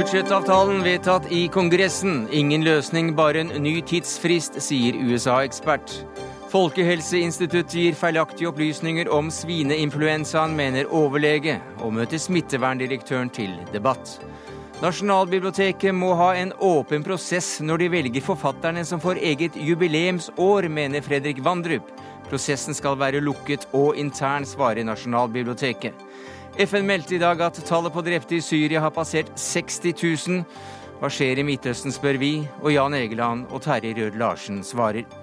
Budsjettavtalen vedtatt i Kongressen. Ingen løsning, bare en ny tidsfrist, sier USA-ekspert. Folkehelseinstituttet gir feilaktige opplysninger om svineinfluensaen, mener overlege, og møter smitteverndirektøren til debatt. Nasjonalbiblioteket må ha en åpen prosess når de velger forfatterne som får eget jubileumsår, mener Fredrik Vandrup. Prosessen skal være lukket og intern, svarer Nasjonalbiblioteket. FN meldte i dag at tallet på drepte i Syria har passert 60 000. Hva skjer i Midtøsten, spør vi, og Jan Egeland og Terje Rød Larsen svarer.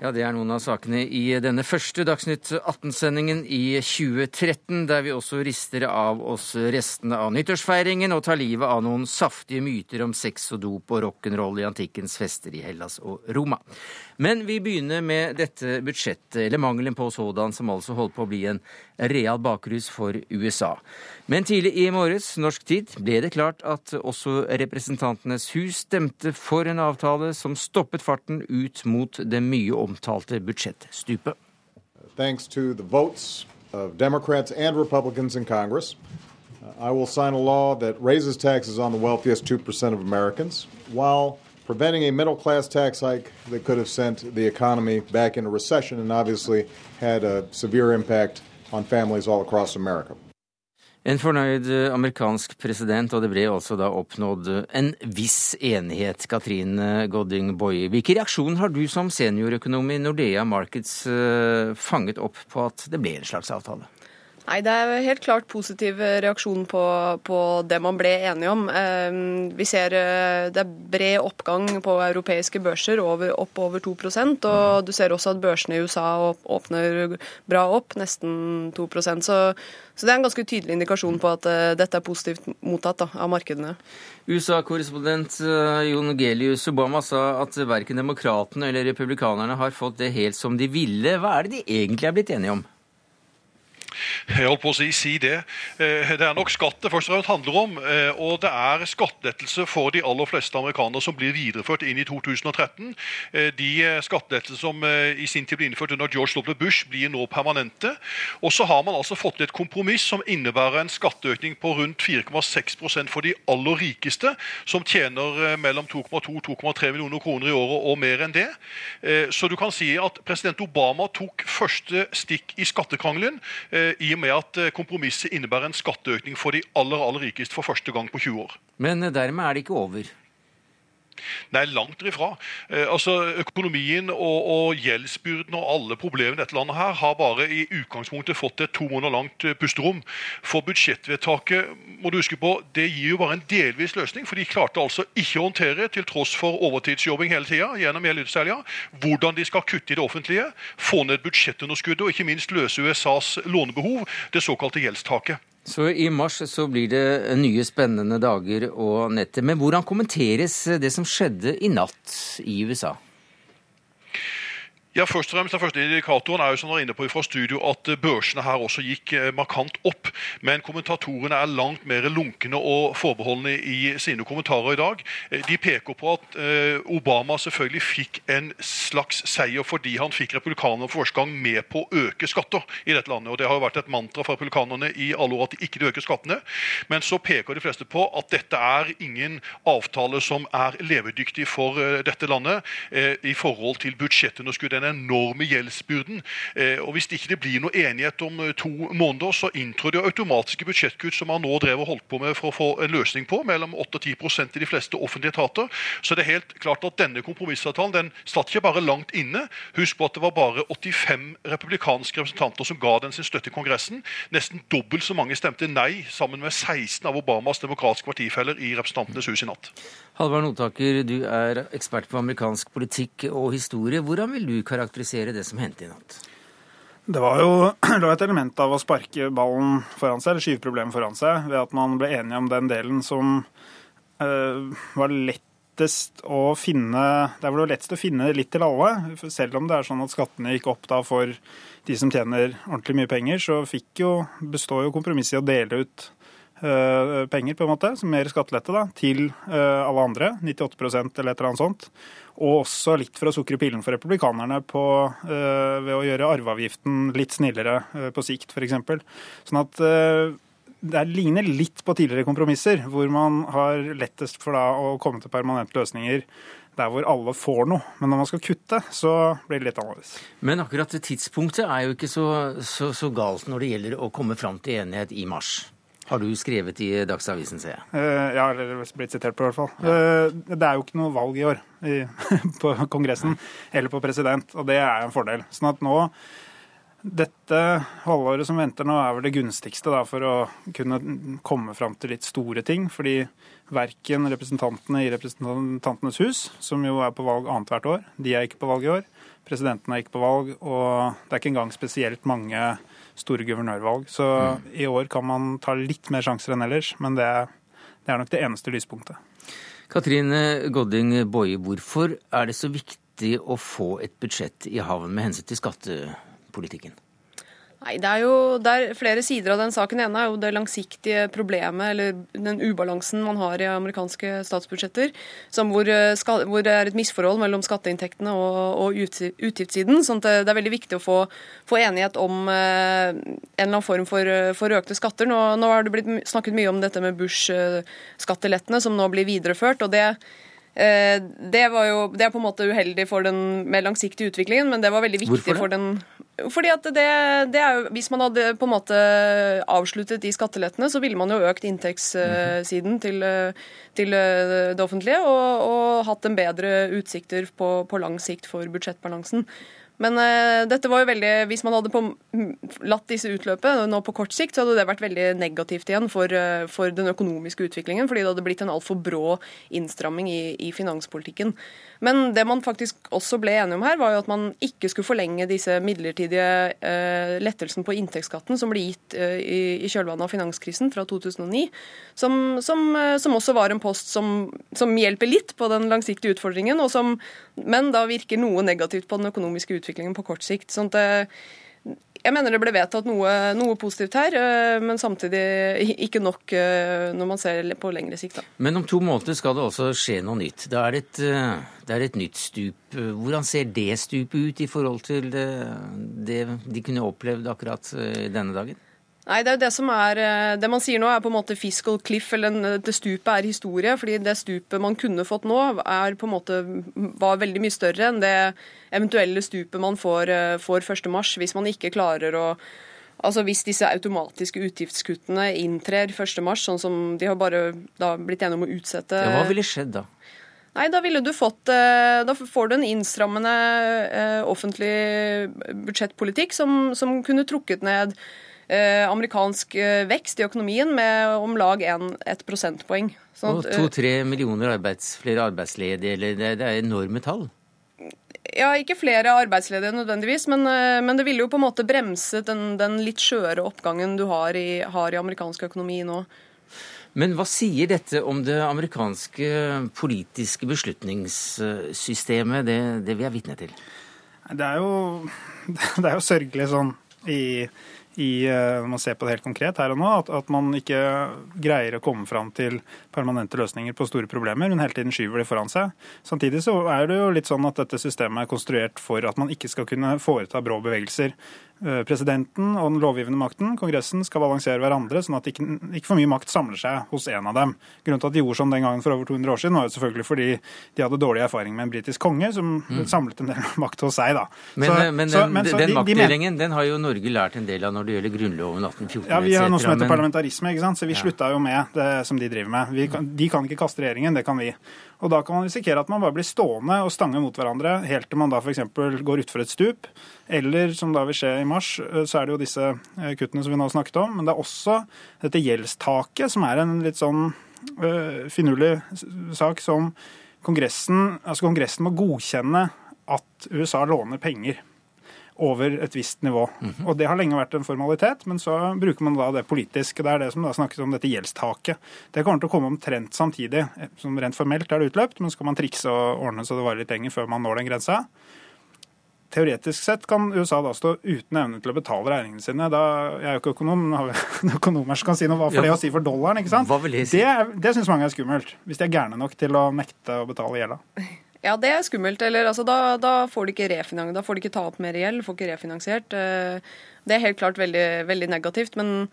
Ja, Det er noen av sakene i denne første Dagsnytt 18-sendingen i 2013, der vi også rister av oss restene av nyttårsfeiringen og tar livet av noen saftige myter om sex og dop og rock'n'roll i antikkens fester i Hellas og Roma. Men vi begynner med dette budsjettet, eller mangelen på sådan, som altså holdt på å bli en real bakrus for USA. Men tidlig i morges, norsk tid, ble det klart at også Representantenes hus stemte for en avtale som stoppet farten ut mot det mye omtalte budsjettstupet. Thanks to the votes of Democrats and Republicans in Congress, I will sign a law that raises taxes on the wealthiest 2% of Americans while preventing a middle class tax hike that could have sent the economy back into recession and obviously had a severe impact on families all across America. En fornøyd eh, amerikansk president, og det ble altså da oppnådd en viss enighet. Katrin eh, Godding Boye, hvilke reaksjoner har du som seniorøkonom i Nordea Markets eh, fanget opp på at det ble en slags avtale? Nei, Det er helt klart positiv reaksjon på, på det man ble enige om. Ehm, vi ser eh, det er bred oppgang på europeiske børser, over, opp over 2% og du ser også at børsene i USA åpner bra opp, nesten 2% så, så det er en ganske tydelig indikasjon på at uh, dette er positivt mottatt da, av markedene. USA-korrespondent uh, Jon Gelius Obama sa at verken demokratene eller republikanerne har fått det helt som de ville. Hva er det de egentlig er blitt enige om? Jeg holdt på å si, si det. Eh, det er nok skatt det først og fremst handler om. Eh, og det er skattelettelse for de aller fleste amerikanere som blir videreført inn i 2013. Eh, de skattelettelser som i sin tid ble innført under George W. Bush, blir nå permanente. Og så har man altså fått til et kompromiss som innebærer en skatteøkning på rundt 4,6% for de aller rikeste, som tjener mellom 2,2-2,3 millioner kroner i året og mer enn det. Så du kan si at president Obama tok første stikk i skattekrangelen i og med at eh, kompromisset innebærer en skatteøkning for de aller, aller rikeste for første gang på 20 år. Men eh, dermed er det ikke over? Nei, langt ifra. Eh, altså, Økonomien og, og, gjeldsbyrden og alle problemene i dette landet her har bare i utgangspunktet fått et to måneder langt eh, pusterom. For budsjettvedtaket må du huske på, det gir jo bare en delvis løsning. For de klarte altså ikke å håndtere, til tross for overtidsjobbing hele tida, gjennom gjeldutselja, hvordan de skal kutte i det offentlige, få ned budsjettunderskuddet og ikke minst løse USAs lånebehov, det såkalte gjeldstaket. Så i mars så blir det nye spennende dager og netter. Men hvordan kommenteres det som skjedde i natt i USA? Ja, først og fremst, Den første indikatoren er jo som dere er inne på fra studio at eh, børsene her også gikk eh, markant opp. Men kommentatorene er langt mer lunkne og forbeholdne i sine kommentarer i dag. Eh, de peker på at Obama selvfølgelig fikk en slags seier fordi han fikk republikanerne for første gang med på å øke skatter i dette landet. Og Det har jo vært et mantra fra republikanerne i alle år at de ikke øker skattene. Men så peker de fleste på at dette er ingen avtale som er levedyktig for dette landet i forhold til budsjettunderskudd den enorme gjeldsbyrden. Eh, og Hvis ikke det blir noe enighet om eh, to måneder, så inntrår det automatiske budsjettkutt som man nå drev og holdt på med for å få en løsning på, mellom 8 og 10% i de fleste offentlige etater. Så det er helt klart at denne kompromissavtalen den satt ikke bare langt inne. Husk på at det var bare 85 republikanske representanter som ga den sin støtte i Kongressen. Nesten dobbelt så mange stemte nei, sammen med 16 av Obamas demokratiske partifeller i Representantenes hus i natt. Halvard Notaker, du er ekspert på amerikansk politikk og historie. Hvordan vil du karakterisere det som hendte i natt? Det var jo det et element av å sparke ballen foran seg, eller skyve problemet foran seg, ved at man ble enige om den delen som øh, var lettest å finne det var lettest å finne litt til alle. Selv om det er sånn at skattene gikk opp da for de som tjener ordentlig mye penger, så fikk jo, består jo kompromisset i å dele ut penger, på en måte, som mer skattelette da, til alle andre. 98 eller et eller annet sånt. Og også litt for å sukre pillen for republikanerne på, ved å gjøre arveavgiften litt snillere på sikt, f.eks. Sånn at det ligner litt på tidligere kompromisser, hvor man har lettest for da å komme til permanente løsninger der hvor alle får noe. Men når man skal kutte, så blir det litt annerledes. Men akkurat tidspunktet er jo ikke så, så, så galt når det gjelder å komme fram til enighet i mars. Har du skrevet i Dagsavisen, ser jeg. Uh, ja, eller blitt sitert på, i hvert fall. Ja. Uh, det er jo ikke noe valg i år i, på Kongressen eller på president, og det er en fordel. Sånn at nå dette halvåret som venter nå, er vel det gunstigste da, for å kunne komme fram til litt store ting. Fordi verken representantene i Representantenes hus, som jo er på valg annethvert år, de er ikke på valg i år. Presidenten er ikke på valg, og det er ikke engang spesielt mange store guvernørvalg. Så mm. i år kan man ta litt mer sjanser enn ellers, men det det er nok det eneste lyspunktet. Katrine Godding Boje, hvorfor er det så viktig å få et budsjett i havn med hensyn til skattepolitikken? Nei, Det er jo det er flere sider av den saken. Ene er jo det langsiktige problemet, eller den ubalansen man har i amerikanske statsbudsjetter, hvor, eh, skal, hvor, det er et misforhold mellom skatteinntektene og, og utgiftssiden. sånn at det er veldig viktig å få, få enighet om eh, en eller annen form for, for økte skatter. Nå, nå, har det blitt snakket mye om dette med Bush-skattelettene, som nå blir videreført. og det Eh, det, jo, det, er på en måte uheldig for den mer langsiktige utviklingen, men det var veldig viktig for den fordi at det, det er jo, Hvis man hadde på en måte avsluttet de skattelettene, så ville man jo økt inntektssiden til, til det offentlige og, og hatt en bedre utsikter på, på lang sikt for budsjettbalansen. Men uh, dette var jo veldig, hvis man hadde på, latt disse utløpe nå på kort sikt, så hadde det vært veldig negativt igjen for, uh, for den økonomiske utviklingen. Fordi det hadde blitt en altfor brå innstramming i, i, finanspolitikken. Men det man faktisk også ble enige om her, var jo at man ikke skulle forlenge disse midlertidige uh, lettelsene på inntektsskatten som ble gitt i, i kjølvannet av finanskrisen fra 2009. Som, som, som også var en post som, som, hjelper litt på den langsiktige utfordringen, som, men da virker noe negativt på den økonomiske utviklingen utviklingen på kort sikt. sånn at eh, jeg mener det ble vedtatt noe, noe, positivt her, eh, men samtidig ikke nok eh, når man ser på lengre sikt. Da. Men om to måneder skal det også skje noe nytt. Det er, et, det er et nytt stup. Hvordan ser det stupet ut i forhold til det, det de kunne opplevd akkurat denne dagen? Nei, Det er jo det som er, eh, det man sier nå er på en måte fiscal cliff, eller eh, det stupet er historie. fordi det stupet man kunne fått nå, er på en måte, var veldig mye større enn det eventuelle stupet man får, eh, får 1.3, hvis man ikke klarer å Altså Hvis disse automatiske utgiftskuttene inntrer 1.3, sånn som de har bare da blitt enige om å utsette ja, Hva ville skjedd da? Nei, da ville du fått Da får du en innstrammende offentlig budsjettpolitikk som, som kunne trukket ned amerikansk eh, vekst i økonomien med om lag 1 prosentpoeng. Sånn og to-tre millioner arbeids, flere arbeidsledige, eller det, det er enorme tall? Ja, ikke flere arbeidsledige nødvendigvis, men, eh, men, det ville jo på en måte bremset den, den litt skjøre oppgangen du har i, har i, amerikansk økonomi nå. Men hva sier dette om det amerikanske politiske beslutningssystemet, det, det vi er vitne til? Det er jo, det er jo sørgelig sånn i i, eh, når man ser på det helt konkret her og nå, at, at, man ikke greier å komme fram til permanente løsninger på store problemer, men hele tiden skyver det foran seg. Samtidig så er det jo litt sånn at dette systemet er konstruert for at man ikke skal kunne foreta brå bevegelser. Eh, presidenten og den lovgivende makten, Kongressen, skal balansere hverandre, sånn at ikke, ikke for mye makt samler seg hos en av dem. Grunnen til at de gjorde sånn den gangen for over 200 år siden, var jo selvfølgelig fordi de hadde dårlig erfaring med en britisk konge som mm. samlet en del makt hos seg. da. Men, så, eh, men, så, men så, den de, maktdelingen de den har jo Norge lært en del av når det gjelder Grunnloven 1814 Ja, Vi har noe som heter parlamentarisme, ikke sant? så vi ja. slutta jo med det som de driver med. Kan, de kan ikke kaste regjeringen, det kan vi. Og Da kan man risikere at man bare blir stående og stange mot hverandre helt til man da f.eks. går utfor et stup. Eller som da vil skje i mars, eh, så er det jo disse eh, kuttene som vi nå har snakket om. Men det er også dette gjeldstaket, som er en litt sånn øh, finurlig sak som Kongressen, altså Kongressen må godkjenne at USA låner penger over et visst nivå. Mm -hmm. Og Det har lenge vært en formalitet, men så bruker man da det politisk. Det er det som da snakkes om dette gjeldstaket. Det kommer til å komme omtrent samtidig. som Rent formelt er det utløpt, men skal man trikse og ordne så det varer litt lenger før man når den grensa. teoretisk sett kan USA da stå uten evne til å betale regningene sine. Da, jeg er jo ikke økonom, men har vi økonomer som kan si noe hva for ja. det å si for dollaren. ikke sant? Hva vil jeg si? Det, det syns mange er skummelt, hvis de er gærne nok til å nekte å betale gjelda. Ja, det er skummelt. Eller, altså, da, da, får de ikke da får de ikke ta opp mer gjeld, får ikke refinansiert. Eh, det er helt klart veldig, veldig negativt. men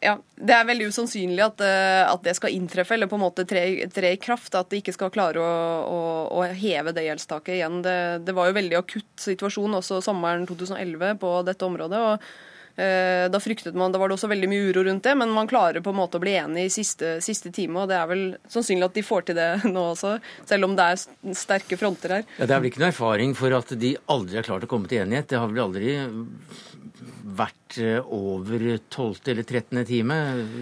ja, Det er veldig usannsynlig at, eh, at, det skal inntreffe eller på en måte tre, tre i kraft. At de ikke skal klare å, å, å heve det gjeldstaket igjen. Det, det, var jo veldig akutt situasjon også sommeren 2011 på dette området. og da fryktet man, da var det også veldig mye uro rundt det, men man klarer på en måte å bli enig i siste, siste time. og Det er vel sannsynlig at de får til det nå også, selv om det er sterke fronter her. Ja, Det er vel ikke noe erfaring for at de aldri har klart å komme til enighet? Det har vel aldri vært eh, over 12. eller 13. time,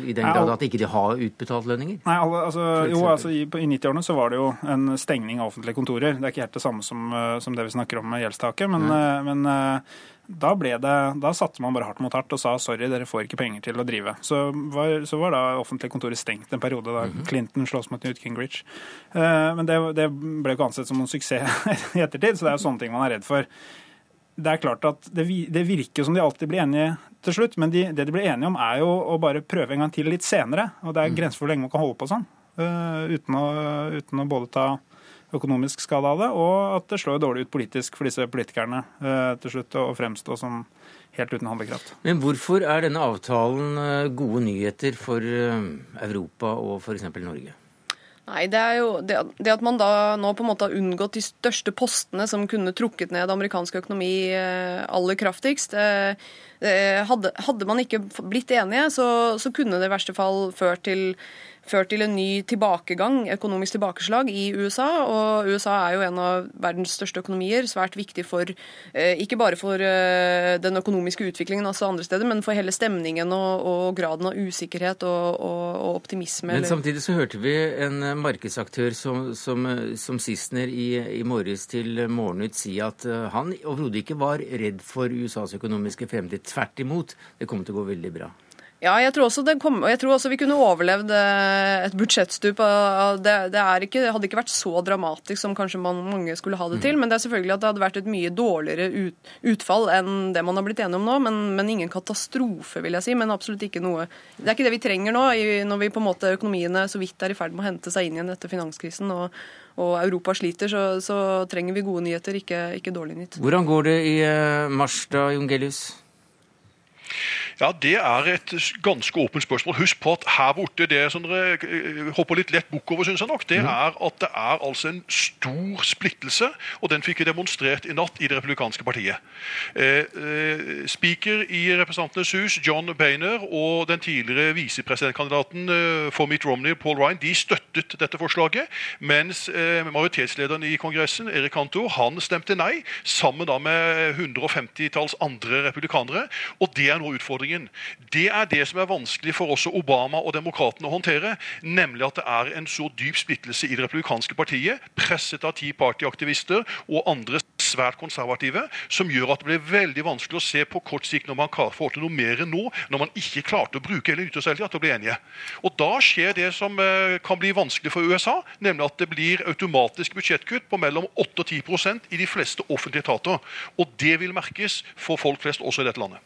i den grad at ikke de har utbetalt lønninger? Nei, altså, jo, altså I, i 90-årene så var det jo en stengning av offentlige kontorer. Det er ikke helt det samme som, eh, som det vi snakker om med gjeldstaket, men, mm. men da, det, da satte man bare hardt mot hardt og sa sorry, dere får ikke penger til å drive. Så var, så var da offentlige kontoret stengt en periode da mhm. Clinton slåss mot Newt Gingrich. Uh, men det, det ble ikke ansett som noen suksess i ettertid, så det er jo sånne ting man er redd for. Det er klart at det, det virker som de alltid blir enige til slutt, men de, det de blir enige om er jo å bare prøve en gang til litt senere. Og det er mhm. grenser for hvor lenge man kan holde på sånn. Uh, uten, å, uten å både ta økonomisk skade av det, og at det slår dårlig ut politisk for disse politikerne eh, til slutt å fremstå som helt uten handlekraft. Men hvorfor er denne avtalen eh, gode nyheter for eh, Europa og f.eks. Norge? Nei, det er jo det, det, at man da nå på en måte har unngått de største postene som kunne trukket ned amerikansk økonomi aller kraftigst. Hadde, hadde man ikke blitt enige, så, så kunne det i verste fall ført til ført til en ny tilbakegang, økonomisk tilbakeslag i USA. Og USA er jo en av verdens største økonomier, svært viktig for eh, ikke bare for eh, den økonomiske utviklingen altså andre steder, men for hele stemningen og, og graden av usikkerhet og, og, og optimisme. Men samtidig så hørte vi en markedsaktør som, som, som Sissener i, i morges til Morgennytt si at eh, han overhodet ikke var redd for USAs økonomiske fremtid. Tvert imot, det kom til å gå veldig bra. Ja, jeg tror, også kom, jeg tror også vi kunne overlevd eh, et budsjettstup. Det, det, ikke, det, hadde ikke vært så dramatisk som kanskje man, mange skulle ha det til. Mm. Men det er selvfølgelig at det hadde vært et mye dårligere ut, utfall enn det man har blitt enige om nå. Men, men, ingen katastrofe, vil jeg si. Men absolutt ikke noe Det er ikke det vi trenger nå, når vi på en måte økonomiene så vidt er i ferd med å hente seg inn igjen etter finanskrisen. og og Europa sliter, så, så trenger vi gode nyheter, ikke, ikke dårlig nytt. Hvordan går det i mars da, Jongelius? Ja, Det er et ganske åpent spørsmål. Husk på at her borte, det som dere eh, hopper litt lett bukk over, syns jeg nok, det mm. er at det er altså en stor splittelse, og den fikk vi demonstrert i natt i Det republikanske partiet. Eh, eh, speaker i Representantenes hus, John Boehner, og den tidligere visepresidentkandidaten eh, for Mitt Romney, Paul Ryan, de støttet dette forslaget, mens eh, majoritetslederen i Kongressen, Erik Cantor, han stemte nei, sammen da med 150-talls andre republikanere. og det er nå utfordringen utfordringen. Det er det som er vanskelig for også Obama og demokratene å håndtere. Nemlig at det er en så dyp splittelse i det republikanske partiet, presset av Tea Party-aktivister og andre svært konservative, som gjør at det blir veldig vanskelig å se på kort sikt når man får til noe mer enn nå, når man ikke klarte å bruke hele nyttårshelga til å bli enige. Og Da skjer det som eh, kan bli vanskelig for USA, nemlig at det blir automatisk budsjettkutt på mellom 8 og 10% i de fleste offentlige etater. Og det vil merkes for folk flest også i dette landet.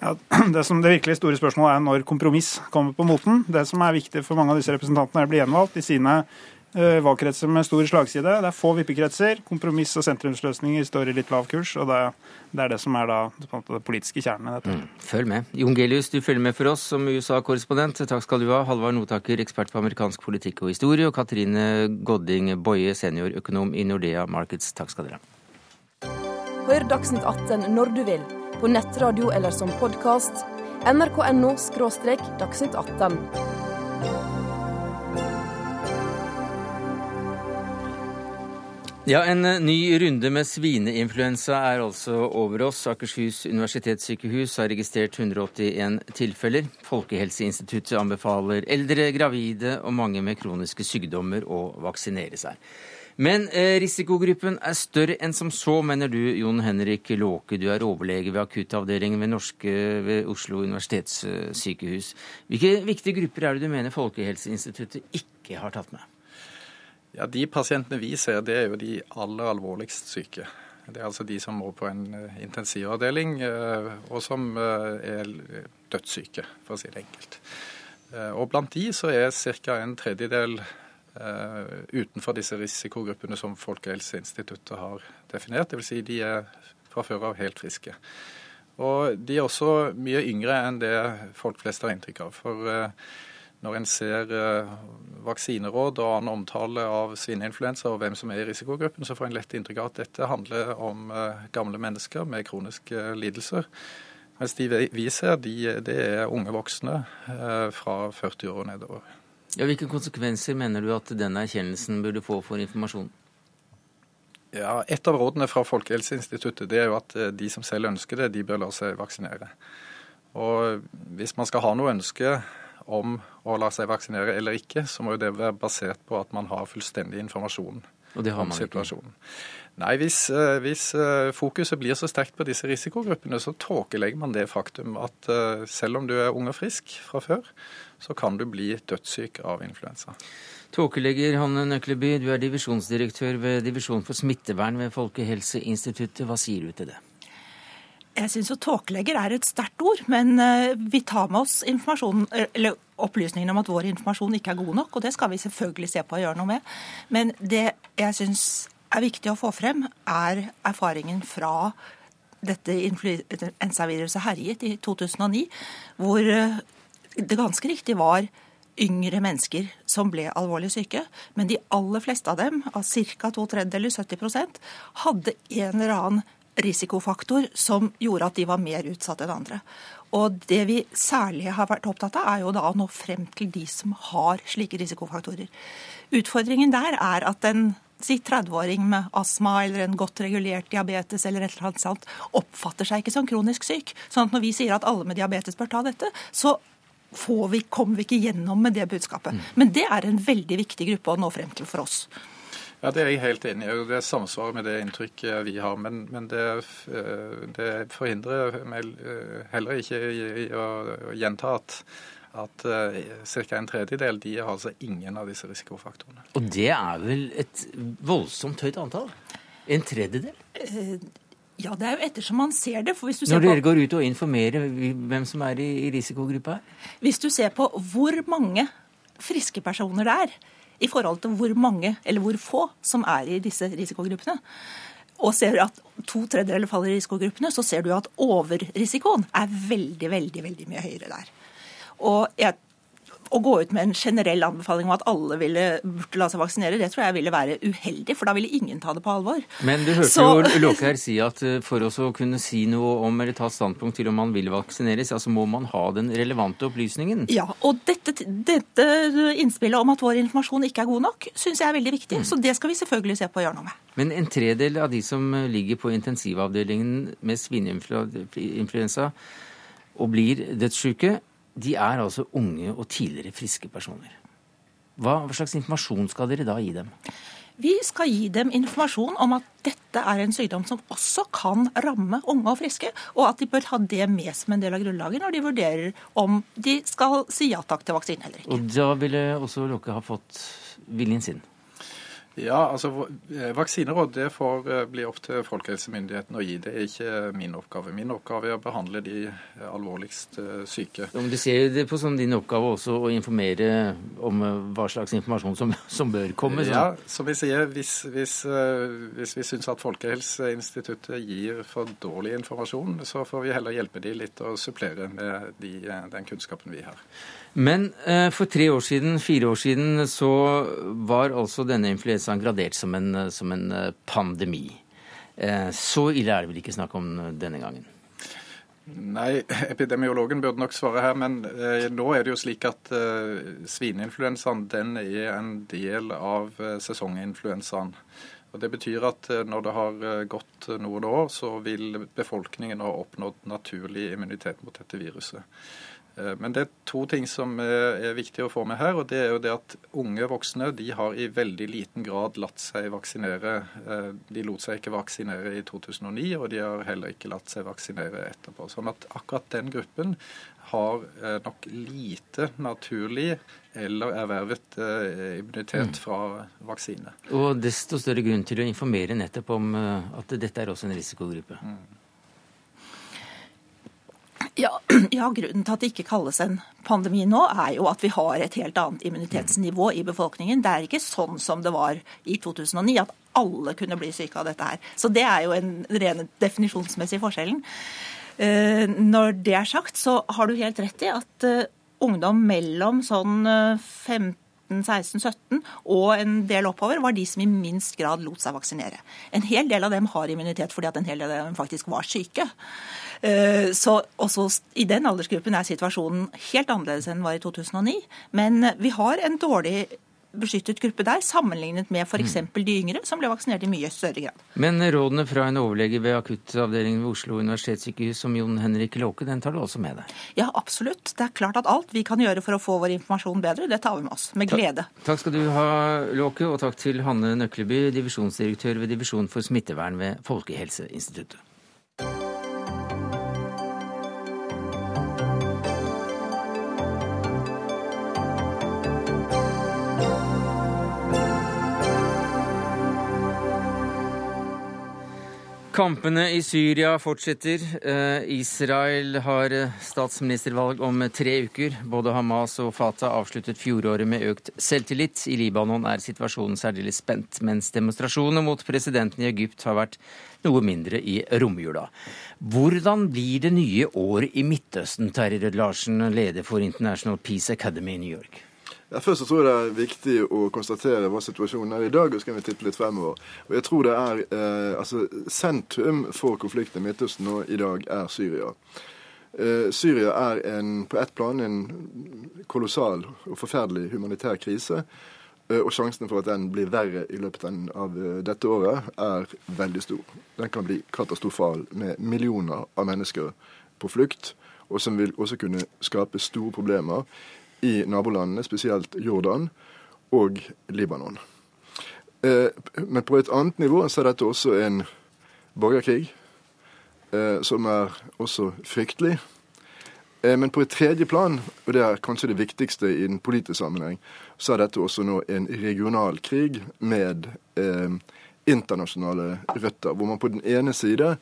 Ja, det, som det virkelig store spørsmålet er når kompromiss kommer på moten. Det som er viktig for mange av disse representantene, er å bli gjenvalgt i sine uh, valgkretser med stor slagside. Det er få vippekretser. Kompromiss og sentrumsløsninger står i litt lav kurs. og Det, det er det som er da, det politiske kjernen i dette. Mm. Følg med. Jon Gelius, du følger med for oss som USA-korrespondent. Takk skal du ha. Halvard Notaker, ekspert på amerikansk politikk og historie, og Katrine Godding Boje, seniorøkonom i Nordea Markets. Takk skal dere ha. Hør Dagsnytt 18 når du vil på nettradio eller som podkast. nrk.no – dagsnytt 18. Ja, En eh, ny runde med svineinfluensa er altså over oss. Akershus universitetssykehus har registrert 181 tilfeller. Folkehelseinstituttet anbefaler eldre, gravide og mange med kroniske sykdommer å vaksinere seg. Men eh, risikogruppen er større enn som så, mener du, Jon Henrik Låke. Du er overlege ved akuttavdelingen ved, ved Oslo universitetssykehus. Hvilke viktige grupper er det du mener Folkehelseinstituttet ikke har tatt med? Ja, De pasientene vi ser, det er jo de aller alvorligst syke. Det er altså de som må på en intensivavdeling, og som er dødssyke, for å si det enkelt. Og blant de så er ca. en tredjedel utenfor disse risikogruppene som Folkehelseinstituttet har definert. Dvs. Si de er fra før av helt friske. Og de er også mye yngre enn det folk flest har inntrykk av. For eh, når en ser eh, vaksineråd og annen omtale av svineinfluensa og hvem som er i risikogruppen, så får en lett inntrykk av at dette handler om eh, gamle mennesker med kroniske lidelser. Mens de vi ser, de, det er unge voksne fra 40 år og nedover. Ja, hvilke konsekvenser mener du at den erkjennelsen burde få for informasjonen? Ja, Et av rådene fra Folkehelseinstituttet det er jo at eh, de som selv ønsker det, de bør la seg vaksinere. Og Hvis man skal ha noe ønske om å la seg vaksinere eller ikke, så må jo det være basert på at man har fullstendig informasjon og det har man. Ikke. Nei, hvis, eh, hvis, eh, fokuset blir så sterkt på disse risikogruppene, så tåkelegger man det faktum at selv om du er ung og frisk fra før, så kan du bli dødssyk av influensa. Tåkelegger Hanne Nøkleby, du er divisjonsdirektør ved Divisjon for smittevern ved Folkehelseinstituttet. Hva sier du til det? Jeg syns tåkelegger er et sterkt ord, men eh, vi tar med oss eller opplysningene om at vår informasjon ikke er god nok, og det skal vi selvfølgelig se på og gjøre noe med. Men det jeg syns er viktig å få frem, er erfaringen fra dette influensaviruset herjet i 2009, hvor eh, det ganske riktig var yngre mennesker som ble alvorlig syke. Men de aller fleste av dem, av ca. to tredjedeler, 70 hadde en eller annen risikofaktor som gjorde at de var mer utsatt enn andre. Og det vi særlig har vært opptatt av, er jo da å nå frem til de som har slike risikofaktorer. Utfordringen der er at en si 30-åring med astma eller en godt regulert diabetes eller et eller annet sånt, oppfatter seg ikke som kronisk syk. Sånn at når vi sier at alle med diabetes bør ta dette, så vi, kommer vi ikke gjennom med det budskapet. Mm. Men det er en veldig viktig gruppe å nå frem til for oss. Ja, Det er jeg helt enig i. Det samsvarer med det inntrykket vi har. Men, men det, eh, det, forhindrer meg eh, heller ikke i, å, gjenta at at uh, ca. en tredjedel de har altså ingen av disse risikofaktorene. Og det er vel et voldsomt høyt antall? En tredjedel? Ja, det er jo ettersom man ser det. For hvis du ser Når dere på, går ut og informerer hvem som er i, i risikogruppa? Hvis du ser på hvor mange friske personer det er i forhold til hvor mange, eller hvor få, som er i disse risikogruppene, og ser at to tredjedeler faller i risikogruppene, så ser du at overrisikoen er veldig, veldig, veldig mye høyere der. Og jeg å gå ut med en generell anbefaling om at alle ville, burde la seg vaksinere, det tror jeg ville være uheldig, for da ville ingen ta det på alvor. Men du hørte så... jo Låke her si at for oss å kunne si noe om eller ta standpunkt til om man vil vaksineres, altså må man ha den relevante opplysningen. Ja, og dette, dette innspillet om at vår informasjon ikke er god nok, syns jeg er veldig viktig. Mm. Så det skal vi selvfølgelig se på og gjøre noe med. Men en tredel av de som ligger på intensivavdelingen med svineinfluensa og blir dødssyke, de er altså unge og tidligere friske personer. Hva, hva, slags informasjon skal dere da gi dem? Vi skal gi dem informasjon om at dette er en sykdom som også kan ramme unge og friske, og at de bør ha det med som en del av grunnlaget når de vurderer om de skal si ja takk til vaksine eller ikke. Og da ville også Låke ha fått viljen sin? Ja, altså eh, Vaksineråd det får eh, bli opp til folkehelsemyndighetene å gi. Det er ikke min oppgave. Min oppgave er å behandle de eh, alvorligst syke. Ja, men Du ser det på som din oppgave også å informere om hva slags informasjon som, som bør komme? Sånn. Ja, som vi sier, hvis, hvis, hvis vi syns at Folkehelseinstituttet gir for dårlig informasjon, så får vi heller hjelpe de litt og supplere med de, den kunnskapen vi har. Men eh, for tre år siden, fire år siden, så var altså denne influensaen gradert som en, eh, som en eh, pandemi. Eh, så ille er det vel ikke snakk om denne gangen? Nei, epidemiologen burde nok svare her, men eh, nå er det jo slik at eh, svineinfluensaen den er en del av eh, sesonginfluensaen. Og Det betyr at når det har gått noen år, så vil befolkningen ha oppnådd naturlig immunitet mot dette viruset. Eh, men det er to ting som er viktig å få med her. og det er jo det at Unge voksne de har i veldig liten grad latt seg vaksinere. Eh, de lot seg ikke vaksinere i 2009, og de har heller ikke latt seg vaksinere etterpå. Sånn at akkurat den gruppen har eh, nok lite naturlig eller ervervet immunitet mm. fra vaksine. Og desto større grunn til å informere nettopp om at dette er også en risikogruppe. Mm. Ja, ja, Grunnen til at det ikke kalles en pandemi nå, er jo at vi har et helt annet immunitetsnivå i befolkningen. Det er ikke sånn som det var i 2009, at alle kunne bli syke av dette her. Så det er jo en rene definisjonsmessig forskjellen. Eh, når det er sagt, så har du helt rett i at eh, ungdom mellom sånn 15 16-17 og en del oppover var de som i minst grad lot seg vaksinere. En hel del av dem har immunitet fordi at en hel del av dem faktisk var syke. Eh, så også I den aldersgruppen er situasjonen helt annerledes enn den var i 2009. Men vi har en dårlig beskyttet gruppe der, sammenlignet med f.eks. Mm. de yngre, som ble vaksinert i mye større grad. Men rådene fra en overlege ved akuttavdelingen ved Oslo universitetssykehus som Jon Henrik Låke, den tar du også med deg? Ja, absolutt. Det er klart at alt vi kan gjøre for å få vår informasjon bedre, det tar vi med oss. Med glede. Takk, takk skal du ha, Låke, og takk til Hanne Nøkleby, divisjonsdirektør ved Divisjon for smittevern ved Folkehelseinstituttet. Kampene i Syria fortsetter. Eh, Israel har eh, statsministervalg om tre uker. Både Hamas og Fatah avsluttet fjoråret med økt selvtillit. I Libanon er situasjonen særdeles spent, mens demonstrasjonene mot presidenten i Egypt har vært noe mindre i romjula. Hvordan blir det nye året i Midtøsten, Terje Rød Larsen, leder for International Peace Academy i New York? Ja, først så tror jeg det er viktig å konstatere hva situasjonen er i dag, og så kan vi titte litt fremover. Og jeg tror det er eh, altså Sentrum for konflikten i Midtøsten nå i dag er Syria. Eh, Syria er en, på ett plan en kolossal og forferdelig humanitær krise. Eh, og sjansen for at den blir verre i løpet av eh, dette året, er veldig stor. Den kan bli katastrofal med millioner av mennesker på flukt, og som vil også kunne skape store problemer i nabolandene, spesielt Jordan og Libanon. Eh, men på et annet nivå så er dette også en borgerkrig, eh, som er også fryktelig. Eh, men på et tredje plan, og det er kanskje det viktigste i den politiske sammenheng, så er dette også nå en regional krig med internasjonale røtter. Hvor man på den ene side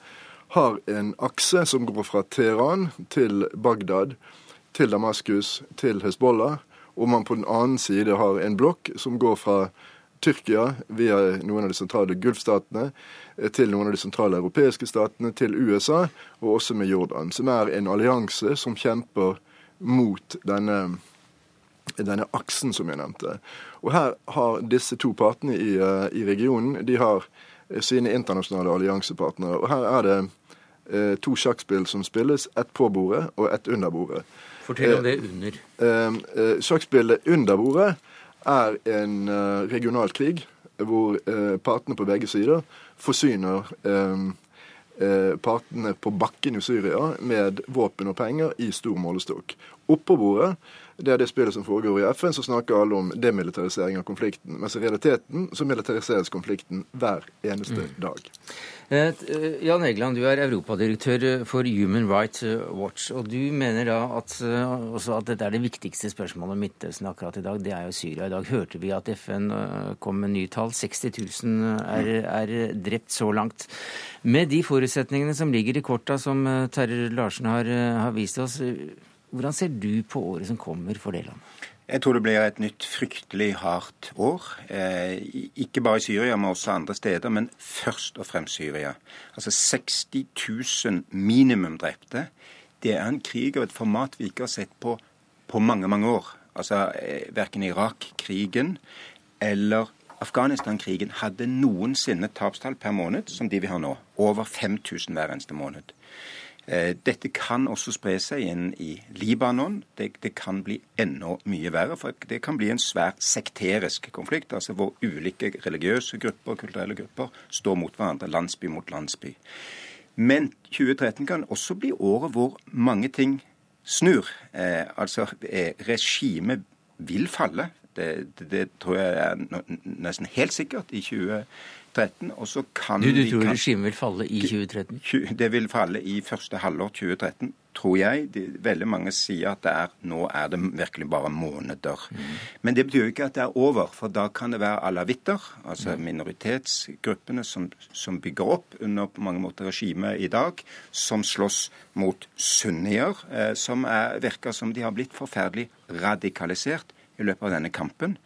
har en akse som går fra Teheran til Bagdad til Damaskus, til Hezbollah, og man på den annen side har en blokk som går fra Tyrkia via noen av de sentrale Gulfstatene eh, til noen av de sentrale europeiske statene, til USA, og også med Jordan, som er en allianse som kjemper mot denne, denne aksen som jeg nevnte. Og her har disse to partene i, eh, i regionen de har sine internasjonale alliansepartnere. Og her er det eh, to sjakkspill som spilles, ett på bordet og ett under bordet. Fortell om det under. Eh, eh, sjakkspillet under bordet er en eh, regional krig hvor partene på begge sider forsyner partene på bakken i Syria med våpen og penger i stor målestokk. Oppå bordet det er det spillet som foregår i FN, så snakker alle om demilitarisering av konflikten. Mens i realiteten så militariseres konflikten hver eneste mm. dag. Eh, eh, Jan Egeland, du er europadirektør for Human Rights Watch. Og du mener da at, eh, at dette er det viktigste spørsmålet om Midtøsten akkurat i dag. Det er jo Syria. I dag hørte vi at FN kom med nye tall. 60 000 er, er drept så langt. Med de forutsetningene som ligger i korta, som Terje Larsen har, har vist oss, hvordan ser du på året som kommer for det landet? Jeg tror det blir et nytt fryktelig hardt år. Eh, ikke bare i Syria, men også andre steder, men først og fremst Syria. Altså 60 000 minimum drepte. Det er en krig av et format vi ikke har sett på på mange, mange år. Altså eh, Verken Irak-krigen eller Afghanistan-krigen hadde noensinne tapstall per måned som de vi har nå. Over 5000 hver eneste måned. Eh, dette kan også spre seg inn i Libanon. Det, det, kan bli enda mye verre. For det kan bli en svært sekterisk konflikt, altså hvor ulike religiøse grupper og kulturelle grupper står mot hverandre, landsby mot landsby. Men 2013 kan også bli året hvor mange ting snur. Eh, altså, eh, regimet vil falle. Det, det, det, tror jeg er nesten helt sikkert i 2013. Og så kan du, du tror regimet vil falle i 2013? Det vil falle i første halvår 2013 tror jeg. De, veldig mange sier at er, nå er det virkelig bare måneder. Mm. Men det betyr jo ikke at det er over, for da kan det være alawitter, altså mm. minoritetsgruppene som, som, bygger opp under på mange måter regimet i dag, som slåss mot sunnier, eh, som er, virker som de har blitt forferdelig radikalisert i løpet av denne kampen.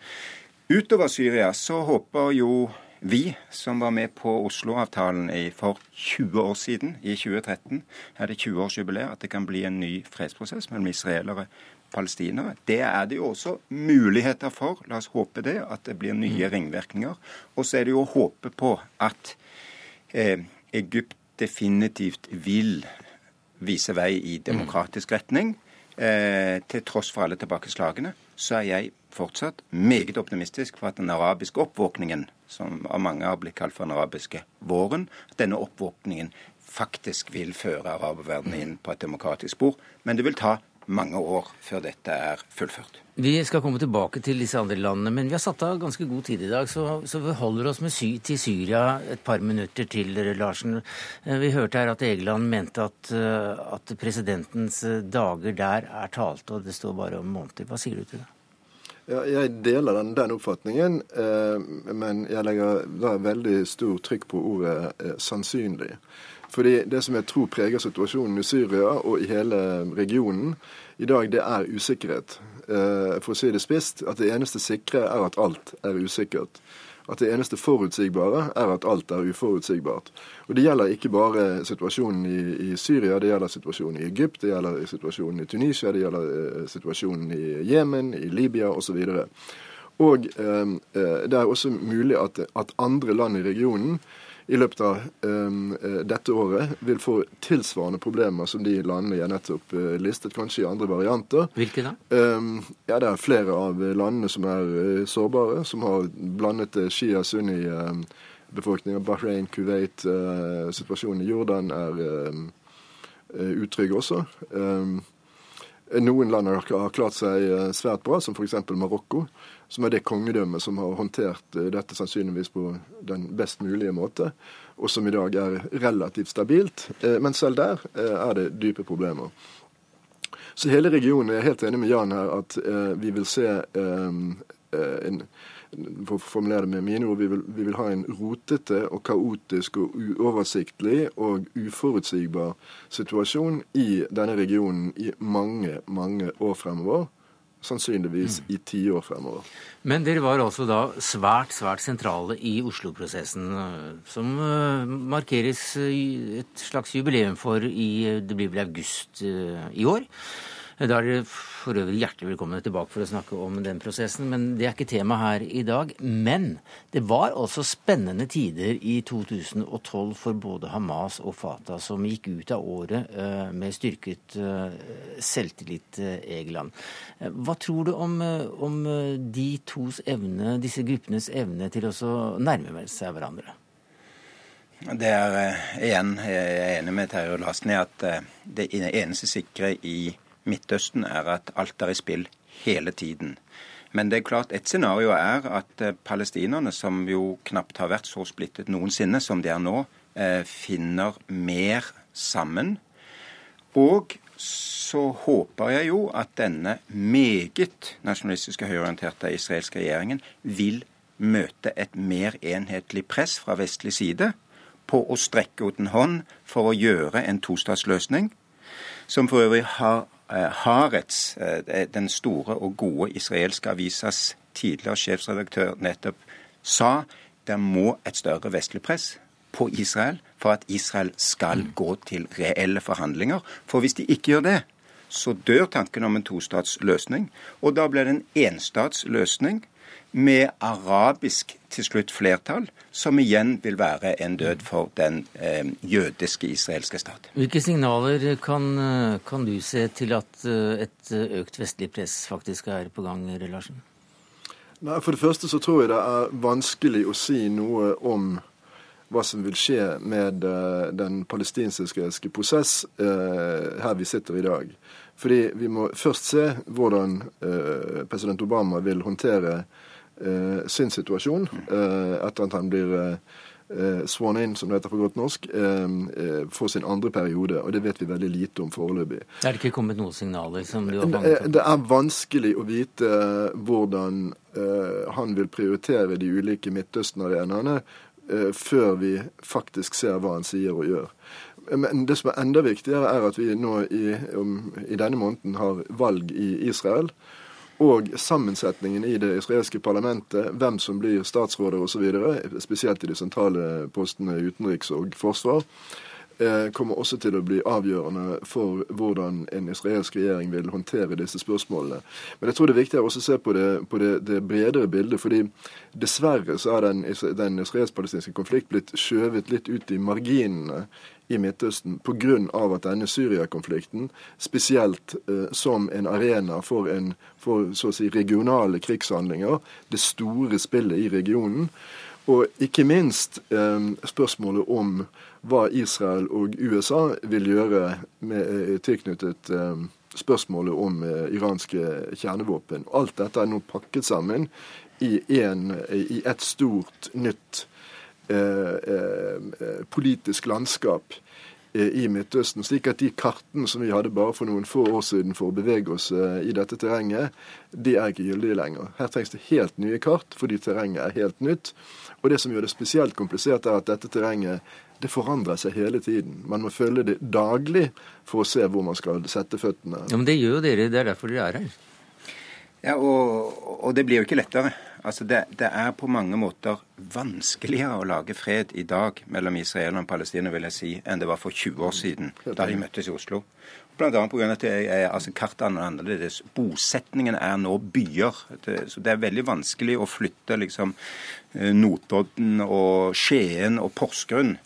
Utover Syria så håper jo vi som var med på Oslo-avtalen for 20 år siden, i 2013, er det 20-årsjubileet, at det kan bli en ny fredsprosess mellom israelere og palestinere. Det er det jo også muligheter for. La oss håpe det, at det blir nye mm. ringvirkninger. Og så er det jo å håpe på at eh, Egypt definitivt vil vise vei i demokratisk retning. Eh, til tross for alle tilbakeslagene, så er jeg fortsatt meget optimistisk for at den arabiske oppvåkningen, som av mange har blitt kalt for den arabiske våren, at denne oppvåkningen faktisk vil føre araberverdenen inn på et demokratisk spor. Men det vil ta mange år før dette er fullført. Vi skal komme tilbake til disse andre landene, men vi har satt av ganske god tid i dag, så, så vi holder oss med sy til Syria et par minutter til, Larsen. Eh, vi hørte her at Egeland mente at, eh, at presidentens dager der er talte, og det står bare om måneder. Hva sier du til det? Ja, jeg deler den, den oppfatningen, eh, men jeg legger da veldig stor trykk på ordet eh, 'sannsynlig'. Fordi Det som jeg tror preger situasjonen i Syria og i hele regionen i dag, det er usikkerhet. Eh, for å si det spisst, at det eneste sikre er at alt er usikkert at det eneste forutsigbare er at alt er uforutsigbart. Og Det gjelder ikke bare situasjonen i, i Syria, det gjelder situasjonen i Egypt, det gjelder situasjonen i Tunisia, det gjelder eh, situasjonen i Jemen, i Libya osv. Og, og eh, det er også mulig at, at andre land i regionen i løpet av eh, dette året vil få tilsvarende problemer som de landene jeg nettopp uh, listet, kanskje i andre varianter. Hvilke da? Eh, ja, Det er flere av landene som er uh, sårbare, som har blandet uh, shia-sunni-befolkninger. Bahrain, Kuwait, situasjonen i Jordan er utrygg også. Noen land har klart seg svært bra, som f.eks. Marokko som er det kongedømmet som har håndtert eh, dette sannsynligvis på den best mulige måte, og som i dag er relativt stabilt. Eh, men selv der eh, er det dype problemer. Så hele regionen er helt enig med Jan her at vi vil se en for å formulere det med mine ord, vi vil, vi vil, ha en rotete og kaotisk og uoversiktlig og uforutsigbar situasjon i denne regionen i mange, mange år fremover sannsynligvis i tiår fremover. Men dere var altså da svært, svært sentrale i Oslo-prosessen, eh, som eh, markeres eh, et slags jubileum for i Det blir vel august i år. Da er dere for øvrig hjertelig velkommen tilbake for å snakke om den prosessen, men det er ikke tema her i dag. Men det var også spennende tider i 2012 for både Hamas og Fatah, som gikk ut av året eh, med styrket eh, selvtillit, eh, Egeland. Hva tror du om, om de tos evne, disse gruppenes evne til å nærme seg hverandre? Det er igjen, jeg er enig med Terje Larsen i at det eneste sikre i Midtøsten er at alt er i spill hele tiden. Men det er klart, et scenario er at eh, palestinerne, som jo knapt har vært så splittet noensinne som de er nå, eh, finner mer sammen. Og så håper jeg jo at denne meget nasjonalistiske høyreorienterte israelske regjeringen vil møte et mer enhetlig press fra vestlig side på å strekke ut en hånd for å gjøre en tostatsløsning, som for øvrig har Haaretz, eh, den store og gode israelske avisas tidligere sjefsredaktør, nettopp sa det må et større vestlig press på Israel for at Israel skal mm. gå til reelle forhandlinger. For hvis de ikke gjør det, så dør tanken om en tostatsløsning. Og da blir det en enstatsløsning med arabisk til slutt flertall, som igjen vil være en død for den eh, jødiske israelske stat. Hvilke signaler kan, eh, kan, du se til at eh, et økt vestlig press faktisk er på gang, Larsen? Nei, For det første så tror jeg det er vanskelig å si noe om hva som vil skje med uh, den palestinsk-israelske prosess uh, her vi sitter i dag. Fordi vi må først se hvordan uh, president Obama vil håndtere eh, sin situasjon eh, etter at han blir eh, sworn in, som det heter på godt norsk, for sin andre periode. Og det vet vi veldig lite om foreløpig. Er det ikke kommet noen signaler som du har fanget opp? Det er vanskelig å vite hvordan han vil prioritere de ulike Midtøsten-arenaene før vi faktisk ser hva han sier og gjør. Men det som er enda viktigere, er at vi nå i, i denne måneden har valg i Israel. Og sammensetningen i det israelske parlamentet, hvem som blir statsråder osv., spesielt i de sentrale postene utenriks og forsvar, kommer også til å bli avgjørende for hvordan en israelsk regjering vil håndtere disse spørsmålene. Men jeg tror det er viktig å se på det, på det, det bredere bildet. fordi dessverre så er den, den israelsk-palestinske konflikt blitt skjøvet litt ut i marginene i Midtøsten pga. at denne Syria-konflikten, spesielt eh, som en arena for, en, for si, regionale krigshandlinger, det store spillet i regionen, og ikke minst eh, spørsmålet om hva Israel og USA vil gjøre med, eh, tilknyttet eh, spørsmålet om iranske kjernevåpen. Alt dette er nå pakket sammen i, en, i et stort, nytt politisk landskap i Midtøsten. Slik at de kartene som vi hadde bare for noen få år siden for å bevege oss i dette terrenget, de er ikke gyldige lenger. Her trengs det helt nye kart, fordi terrenget er helt nytt. Og det som gjør det spesielt komplisert, er at dette terrenget det forandrer seg hele tiden. Man må følge det daglig for å se hvor man skal sette føttene. Ja, Men det gjør jo dere. Det er derfor dere er her. Ja, og, og det blir jo ikke lettere. Altså det, det, er på mange måter vanskeligere å lage fred i dag mellom Israel og Palestina vil jeg si, enn det var for 20 år siden, da de møttes i Oslo. Bl.a. pga. at altså kartene er annerledes. Bosetningen er nå byer. Det, så det er veldig vanskelig å flytte liksom eh, Notodden og Skien og Porsgrunn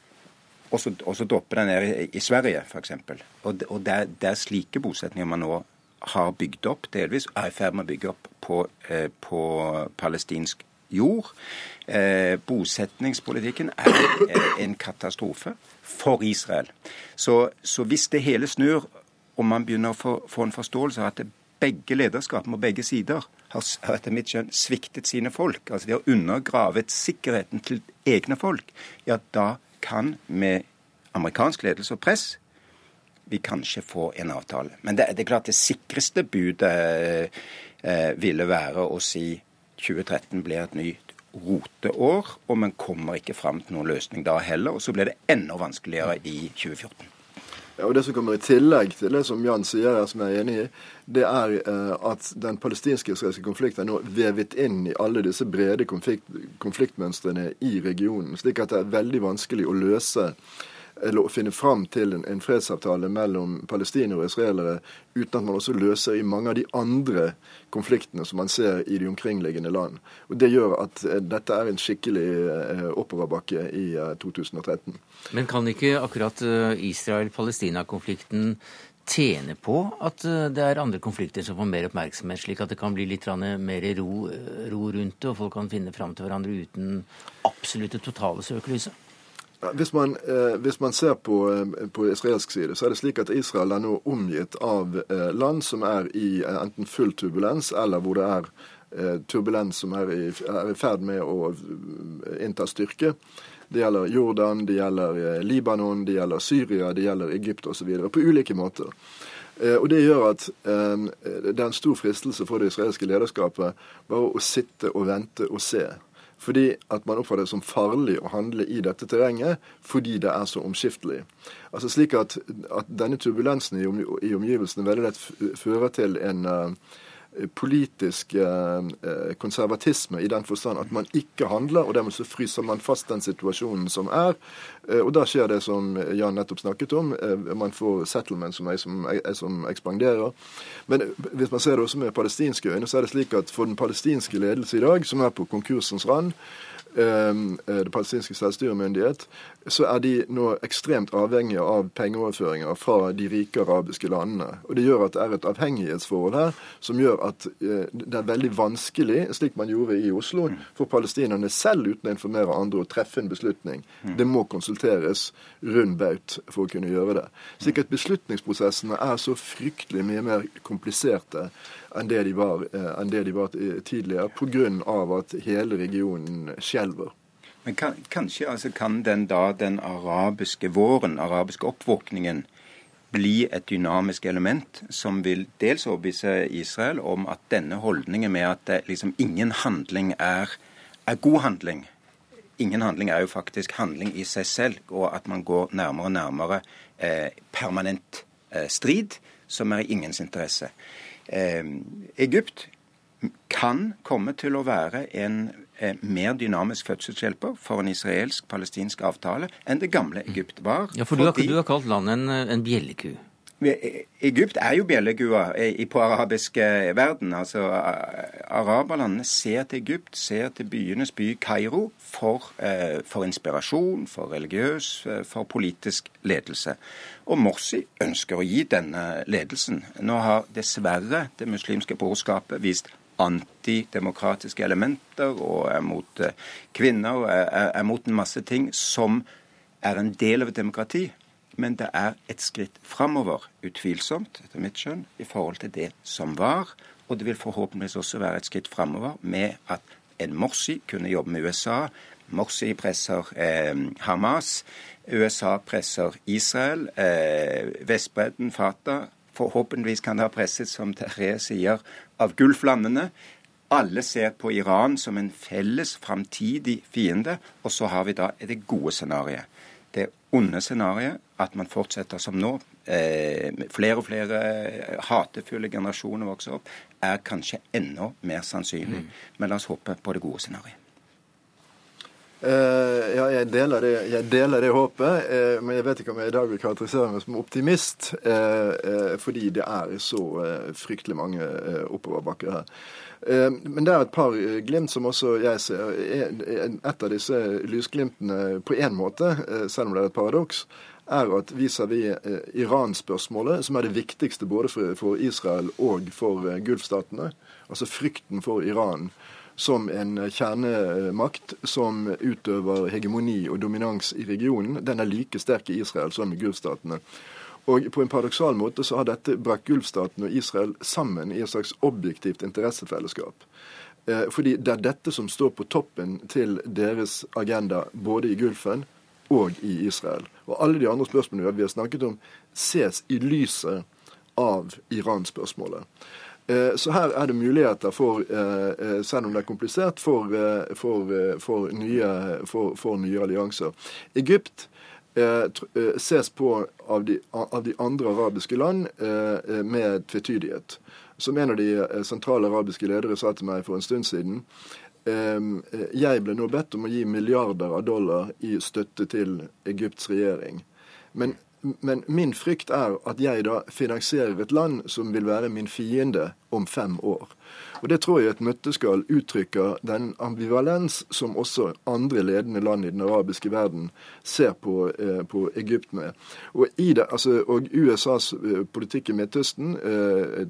og så, og så droppe den ned i, i Sverige, f.eks. Og, og det, det er slike bosetninger man nå har bygd opp, delvis, er i ferd med å bygge opp på, eh, på palestinsk jord. Eh, bosetningspolitikken er eh, en katastrofe for Israel. Så, så, hvis det hele snur, og man begynner å få, få en forståelse av at begge lederskapene og begge sider har, etter mitt skjønn sviktet sine folk, altså de har undergravet sikkerheten til egne folk, ja, da kan med amerikansk ledelse og press vi kanskje få en avtale. Men det, det er klart det sikreste budet eh, ville være å si 2013 blir et nytt roteår, og man kommer ikke fram til noen løsning da heller. Og så blir det enda vanskeligere i 2014. Ja, og Det som kommer i tillegg til det som Jan sier, som jeg er enig i, det er eh, at den palestinsk-israelske konflikten er nå vevet inn i alle disse brede konflikt, konfliktmønstrene i regionen. Slik at det er veldig vanskelig å løse eller å finne fram til en, en, fredsavtale mellom palestinere og israelere uten at man også løser i mange av de andre konfliktene som man ser i de omkringliggende land. Og Det gjør at eh, dette er en skikkelig eh, oppoverbakke i eh, 2013. Men kan ikke akkurat eh, Israel-Palestina-konflikten tjene på at eh, det er andre konflikter som får mer oppmerksomhet, slik at det kan bli litt mer ro, ro rundt det, og folk kan finne fram til hverandre uten absolutte totale søkelyset? Hvis man, eh, hvis man ser på, eh, på, israelsk side, så er det slik at Israel er nå omgitt av eh, land som er i eh, enten full turbulens, eller hvor det er eh, turbulens som er i, er i, ferd med å innta styrke. Det gjelder Jordan, det gjelder Libanon, det gjelder Syria, det gjelder Egypt osv. På ulike måter. Og Det gjør at det er en stor fristelse for det israelske lederskapet bare å sitte og vente og se. Fordi at man oppfatter det som farlig å handle i dette terrenget fordi det er så omskiftelig. Altså slik at, at denne turbulensen i, om, i omgivelsene veldig lett fører til en uh, politisk eh, eh, konservatisme i den forstand at man ikke handler, og dermed så fryser man fast den situasjonen som er. Eh, og da skjer det som Jan nettopp snakket om. Man får settlement som, som, som ekspanderer. Men hvis man ser det også med palestinske øyne, så er det slik at for den palestinske ledelse i dag, som er på konkursens rand, det palestinske selvstyremyndighet, så er de nå ekstremt avhengige av pengeoverføringer fra de rike arabiske landene. Og Det gjør at det er et avhengighetsforhold her som gjør at eh, det er veldig vanskelig, slik man gjorde i Oslo, for palestinerne selv uten å informere andre å treffe en beslutning. Mm. Det må konsulteres rund baut for å kunne gjøre det. Slik at beslutningsprosessene er så fryktelig mye mer kompliserte enn det de var, eh, enn det de var tidligere, pga. at hele regionen skjelver. Men kan, kanskje altså, kan den da den arabiske våren, arabiske oppvåkningen, bli et dynamisk element som vil dels overbevise Israel om at denne holdningen med at det, liksom, ingen handling er, er, god handling Ingen handling er jo faktisk handling i seg selv, og at man går nærmere og nærmere eh, permanent eh, strid, som er i ingens interesse. Eh, Egypt kan komme til å være en Eh, mer dynamisk fødselshjelper for en israelsk-palestinsk avtale enn det gamle Egypt var. Ja, for du har, du har kalt landet en, en bjelleku? Eh, Egypt er jo bjellegua på arabisk verden. Altså, Araberlandene ser til Egypt, ser til byenes by Kairo for, eh, for, inspirasjon, for religiøs, for politisk ledelse. Og Morsi ønsker å gi denne ledelsen. Nå har dessverre det muslimske brorskapet vist antidemokratiske elementer og er mot eh, kvinner og er, er mot en masse ting som er en del av et demokrati. Men det er et skritt framover, utvilsomt, etter mitt skjønn, i forhold til det som var. Og det vil forhåpentligvis også være et skritt framover med at en Morsi kunne jobbe med USA. Morsi presser eh, Hamas. USA presser Israel. Eh, Vestbredden, Fatah. Forhåpentligvis kan det ha presset, som Terje sier, av Gulflandene. Alle ser på Iran som en felles framtidig fiende. Og så har vi da det gode scenarioet. Onde scenarioet, at man fortsetter som nå, eh, flere og flere hatefulle generasjoner vokser opp, er kanskje enda mer sannsynlig. Mm. Men la oss håpe på det gode scenarioet. Uh, ja, jeg deler det, jeg deler det håpet, uh, men jeg vet ikke om jeg i dag vil karakterisere meg som optimist. Uh, fordi det er så fryktelig mange oppoverbakker her. Men det er et par glimt som også jeg ser. Et av disse lysglimtene på én måte, selv om det er et paradoks, er at vis-à-vis -vis Iran-spørsmålet, som er det viktigste både for Israel og for Gulfstatene, altså frykten for Iran som en kjernemakt som utøver hegemoni og dominans i regionen, den er like sterk i Israel som i Gulfstatene. Og på en paradoksal måte så har dette brakt Gulfstatene og Israel sammen i et slags objektivt interessefellesskap. Eh, fordi det er dette som står på toppen til deres agenda både i Gulfen og i Israel. Og alle de andre spørsmålene vi har snakket om, ses i lyset av Iran-spørsmålet. Eh, så her er det muligheter for, eh, eh, selv om det er komplisert, for, for, for, nye, for nye, allianser. Egypt ses på av de, av de, andre arabiske land med tvetydighet. Som en av de sentrale arabiske ledere sa til meg for en stund siden, jeg ble nå bedt om å gi milliarder av dollar i støtte til Egypts regjering. Men men min frykt er at jeg da finansierer et land som vil være min fiende om fem år. Og Det tror jeg et nøtteskall uttrykker den ambivalens som også andre ledende land i den arabiske verden ser på, eh, på Egypt med. Og, det, altså, og USAs eh, politikk i Midtøsten, eh,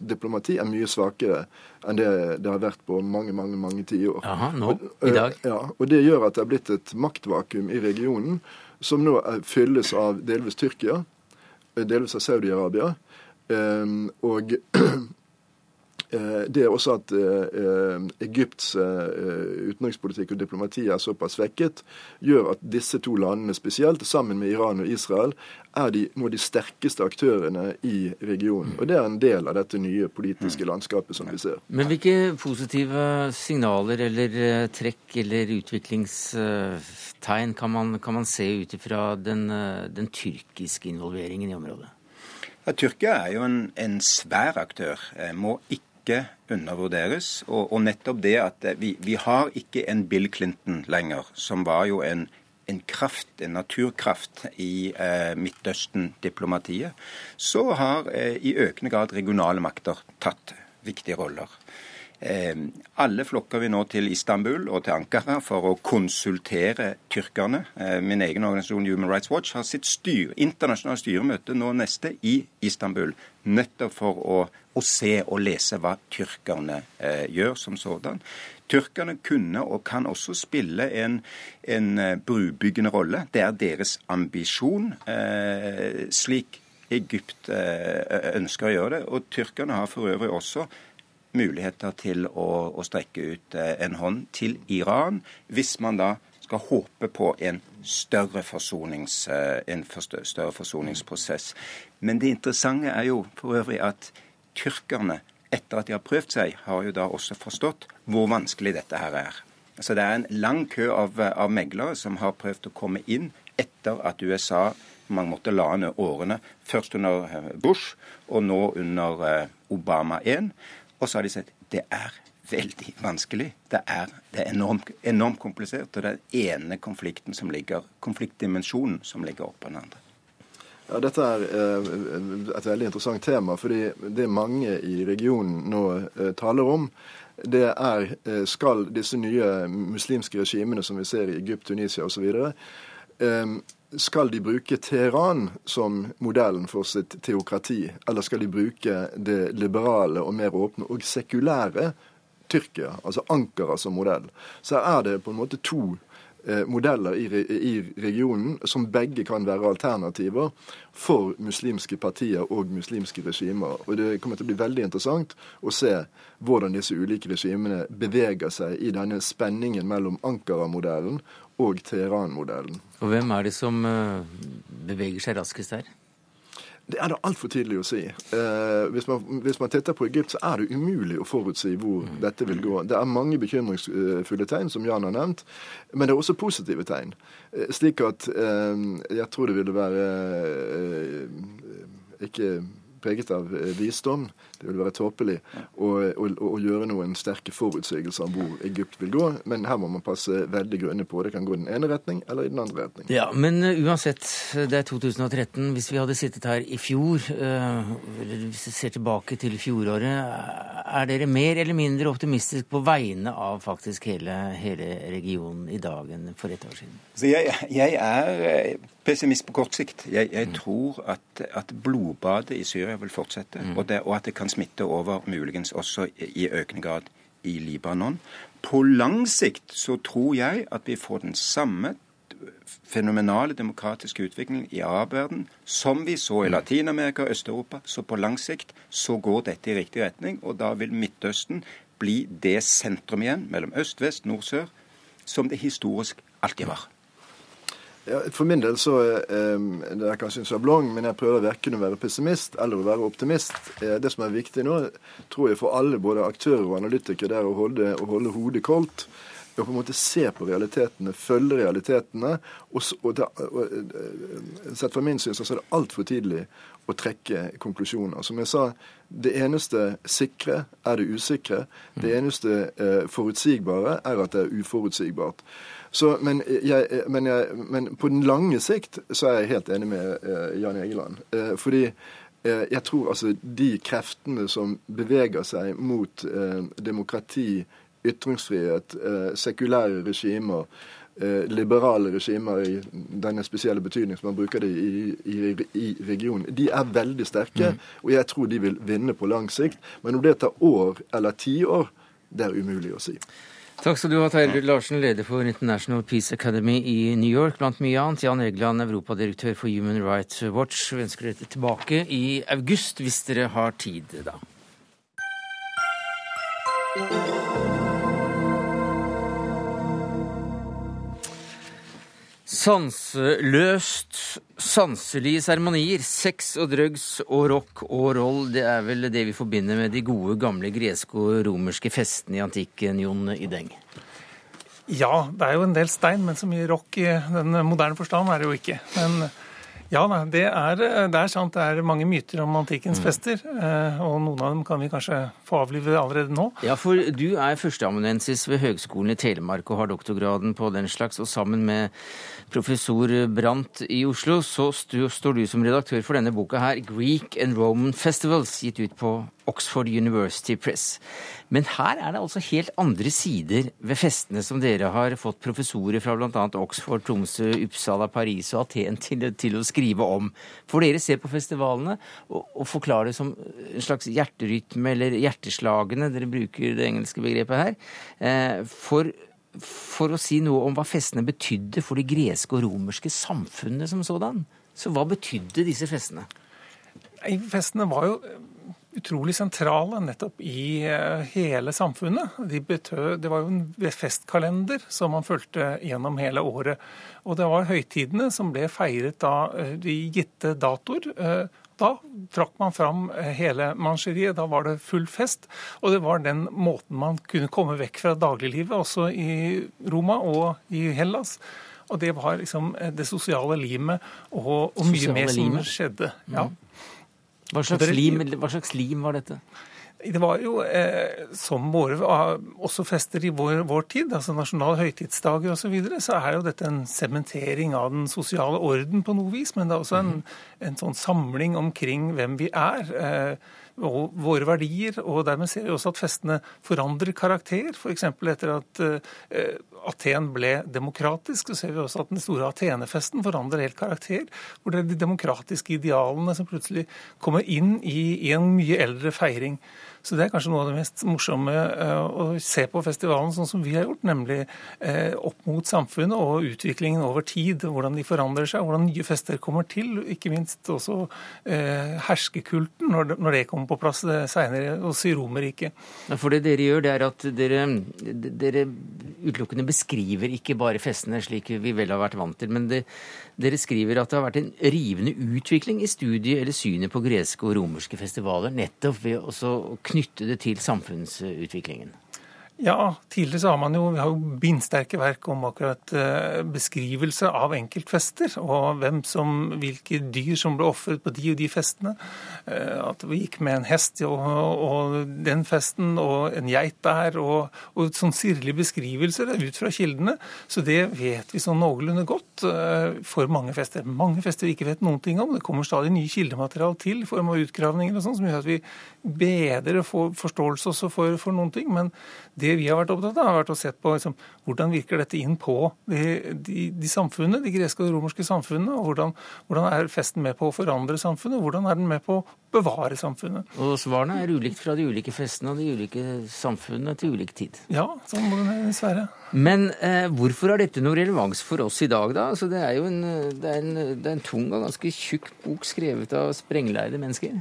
diplomati, er mye svakere enn det det har vært på mange mange, mange tiår. Aha, nå, i dag. Ja, og Det gjør at det er blitt et maktvakuum i regionen som nå fylles av delvis Tyrkia, delvis av Saudi-Arabia. Ehm, og Eh, det er også at eh, eh, Egypts utenrikspolitikk og diplomati er såpass svekket, gjør at disse to landene spesielt, sammen med Iran og Israel, er de, noen av de sterkeste aktørene i regionen. Og Det er en del av dette nye politiske landskapet som vi ser. Men hvilke positive signaler eller trekk eller utviklingstegn kan man, kan man se ut ifra den, den tyrkiske involveringen i området? Ja, Tyrkia er jo en, en svær aktør. Må ikke ikke undervurderes. Og, og nettopp det at eh, vi, vi, har ikke en Bill Clinton lenger, som var jo en, en kraft, en naturkraft i eh, Midtøsten-diplomatiet. Så har eh, i økende grad regionale makter tatt viktige roller. Eh, alle flokker vi nå til Istanbul og til Ankara for å konsultere tyrkerne. Eh, min egen organisasjon Human Rights Watch har sitt styr, internasjonale styremøte nå neste i Istanbul. Nettopp for å, å se og lese hva tyrkerne eh, gjør som sådan. Tyrkerne kunne og kan også spille en, en eh, brubyggende rolle. Det er deres ambisjon. Eh, slik Egypt eh, ønsker å gjøre det. Og tyrkerne har for øvrig også muligheter til å, å strekke ut eh, en hånd til Iran, hvis man da skal håpe på en større, forsonings, eh, en større forsoningsprosess. Men det interessante er jo for øvrig at tyrkerne, etter at de har prøvd seg, har jo da også forstått hvor vanskelig dette her er. Så det er en lang kø av, av meglere som har prøvd å komme inn etter at USA man måtte la ned årene, først under eh, Bush og nå under Obama 1. Og så har de sett det er veldig vanskelig. Det er, det er enormt, enormt, komplisert. Og det er den ene konflikten som ligger, konfliktdimensjonen som ligger oppå den andre. Ja, Dette er eh, et veldig interessant tema. fordi det mange i regionen nå eh, taler om, det er eh, skal disse nye muslimske regimene som vi ser i Egypt, Tunisia osv. Skal de bruke Teheran som modellen for sitt teokrati, eller skal de bruke det liberale og mer åpne og sekulære Tyrkia, altså Ankara som modell? Så er det på en måte to eh, modeller i, regionen som begge kan være alternativer for muslimske partier og muslimske regimer. Og Det kommer til å bli veldig interessant å se hvordan disse ulike regimene beveger seg i denne spenningen mellom Ankara-modellen og Teheran-modellen. Og hvem er det som eh, beveger seg raskest her? Det er det altfor tidlig å si. Eh, hvis, man, hvis, man, titter på Egypt, så er det umulig å forutsi hvor mm. dette vil gå. Det er mange bekymringsfulle tegn, som Jan har nevnt, men det er også positive tegn. Eh, slik at eh, jeg tror det ville være eh, ikke preget av eh, visdom. Det vil være tåpelig å, å, å, gjøre noen sterke forutsigelser om hvor Egypt vil gå. Men her må man passe veldig grønne på. Det kan gå i den ene retning eller i den andre retning. Ja, Men uh, uansett, det er 2013. Hvis vi hadde sittet her i fjor, eller hvis vi ser tilbake til fjoråret, er dere mer eller mindre optimistisk på vegne av faktisk hele, hele regionen i dag enn for et år siden? Så jeg, jeg er pessimist på kort sikt. Jeg, jeg mm. tror at, at, blodbadet i Syria vil fortsette, mm. og, det, og, at det kan smitte over muligens også i økende grad i Libanon. På lang sikt så tror jeg at vi får den samme fenomenale demokratiske utviklingen i arabverden som vi så i. Latin-Amerika og Øst-Europa. Så på lang sikt så går dette i riktig retning, og da vil Midtøsten bli det sentrum igjen mellom øst, vest, nord, sør, som det historisk alltid var. Ja, for min del så um, Det er kanskje en sjablong, men jeg prøver verken å være pessimist eller å være optimist. Eh, det som er viktig nå, tror jeg for alle, både aktører og analytikere, det er å holde, å holde hodet koldt. Og på en måte se på realitetene, følge realitetene. Og, og, det, og eh, Sett fra min syn så er det altfor tidlig å trekke konklusjoner. Som jeg sa, det eneste sikre er det usikre. Det eneste eh, forutsigbare er at det er uforutsigbart. Så, men, jeg, men, jeg, men, på den lange sikt så er jeg helt enig med eh, Jan Egeland. Eh, fordi uh, jeg tror altså de kreftene som beveger seg mot demokrati, ytringsfrihet, sekulære regimer, liberale regimer i denne spesielle betydning som man bruker det i, i, i regionen, de er veldig sterke. Mm. Og jeg tror de vil vinne på lang sikt. Men om det tar år eller tiår, det er umulig å si. Takk skal du ha, Terje Larsen, leder for International Peace Academy i New York. Blant mye annet, Jan Egeland, europadirektør for Human Rights Watch. Vi ønsker dere tilbake i august, hvis dere har tid da. Sanseløst, sanselige seremonier, sex og drugs og rock og roll, det er vel det vi forbinder med de gode, gamle greske og romerske festene i antikken, Jon Ideng? Ja, det er jo en del stein, men så mye rock i den moderne forstand er det jo ikke. Men ja, det er, det er, sant. Det er mange myter om antikkens mm. fester. Eh, og noen av dem kan vi kanskje få avlive allerede nå. Ja, for du er førsteamanuensis ved Høgskolen i Telemark og har doktorgraden på den slags. Og sammen med professor Brandt i Oslo så står du som redaktør for denne boka her, 'Greek and Roman Festivals', gitt ut på Oxford University Press. Men her er det altså helt andre sider ved festene som dere har fått professorer fra bl.a. Oxford, Tromsø, Uppsala, Paris og Aten til, til, å skrive om. For dere ser på festivalene og, og forklarer det som en slags hjerterytme eller hjerteslagene, dere bruker det engelske begrepet her, eh, for, for å si noe om hva festene betydde for de greske og romerske samfunnene som sådan. Så hva betydde disse festene? Festene var jo utrolig sentrale nettopp i eh, hele samfunnet. De betød, det var jo en festkalender som man fulgte gjennom hele året. Og det var høytidene som ble feiret da eh, de gitte datoer. Eh, da trakk man fram hele mansjeriet. Da var det full fest. Og det var den måten man kunne komme vekk fra dagliglivet, også i Roma og i Hellas. Og det var liksom det sosiale limet og, og mye mer som skjedde. Ja. Mm. Hva slags, lim, hva slags lim var dette? Det var jo, eh, som våre også fester i vår, vår tid, altså nasjonale høytidsdager osv., så, videre, så er jo dette en sementering av den sosiale orden på noe vis. Men det er også en, en sånn samling omkring hvem vi er. Eh, og våre verdier. Og dermed ser vi også at festene forandrer karakter. F.eks. etter at eh, Aten ble demokratisk, så ser vi også at den store Atenefesten forandrer helt karakter. Hvor det er de demokratiske idealene som plutselig kommer inn i en mye eldre feiring. Så det er kanskje noe av det mest morsomme eh, å se på festivalen sånn som vi har gjort, nemlig eh, opp mot samfunnet og utviklingen over tid. Hvordan de forandrer seg, hvordan nye fester kommer til. Ikke minst også eh, herskekulten, når det kommer på plass seinere hos i Romerriket. For det dere gjør, det er at dere, dere utelukkende beskriver ikke bare festene slik vi vel har vært vant til, men det, dere skriver at det har vært en rivende utvikling i studiet eller synet på greske og romerske festivaler, nettopp ved å knytte det til samfunnsutviklingen. Ja, tidligere så har man jo, vi har jo bindsterke verk om akkurat eh, beskrivelse av enkeltfester, og hvem som, hvilke dyr som ble ofret på de og de festene. Eh, at vi gikk med en hest og, og den festen, og en geit der, og, og sånn sirlige beskrivelser ut fra kildene. Så det vet vi sånn noenlunde godt eh, for mange fester. Mange fester vi ikke vet noen ting om. Det kommer stadig nye kildematerial til i form av utgravninger og sånn, som gjør at vi bedre får forståelse også for, for noen ting. men det vi har vært opptatt av, har vært å se på liksom, hvordan virker dette inn på de, de, de samfunnene, de greske og romerske samfunnene. og hvordan, hvordan, er festen med på å forandre samfunnet, og hvordan er den med på å bevare samfunnet. Og Svarene er ulikt fra de ulike festene og de ulike samfunnene til ulik tid. Ja, sånn må det dessverre. Men eh, hvorfor har dette noe relevans for oss i dag, da? Altså, det, er jo en, det, er en, det er en tung og ganske tjukk bok skrevet av sprengleide mennesker.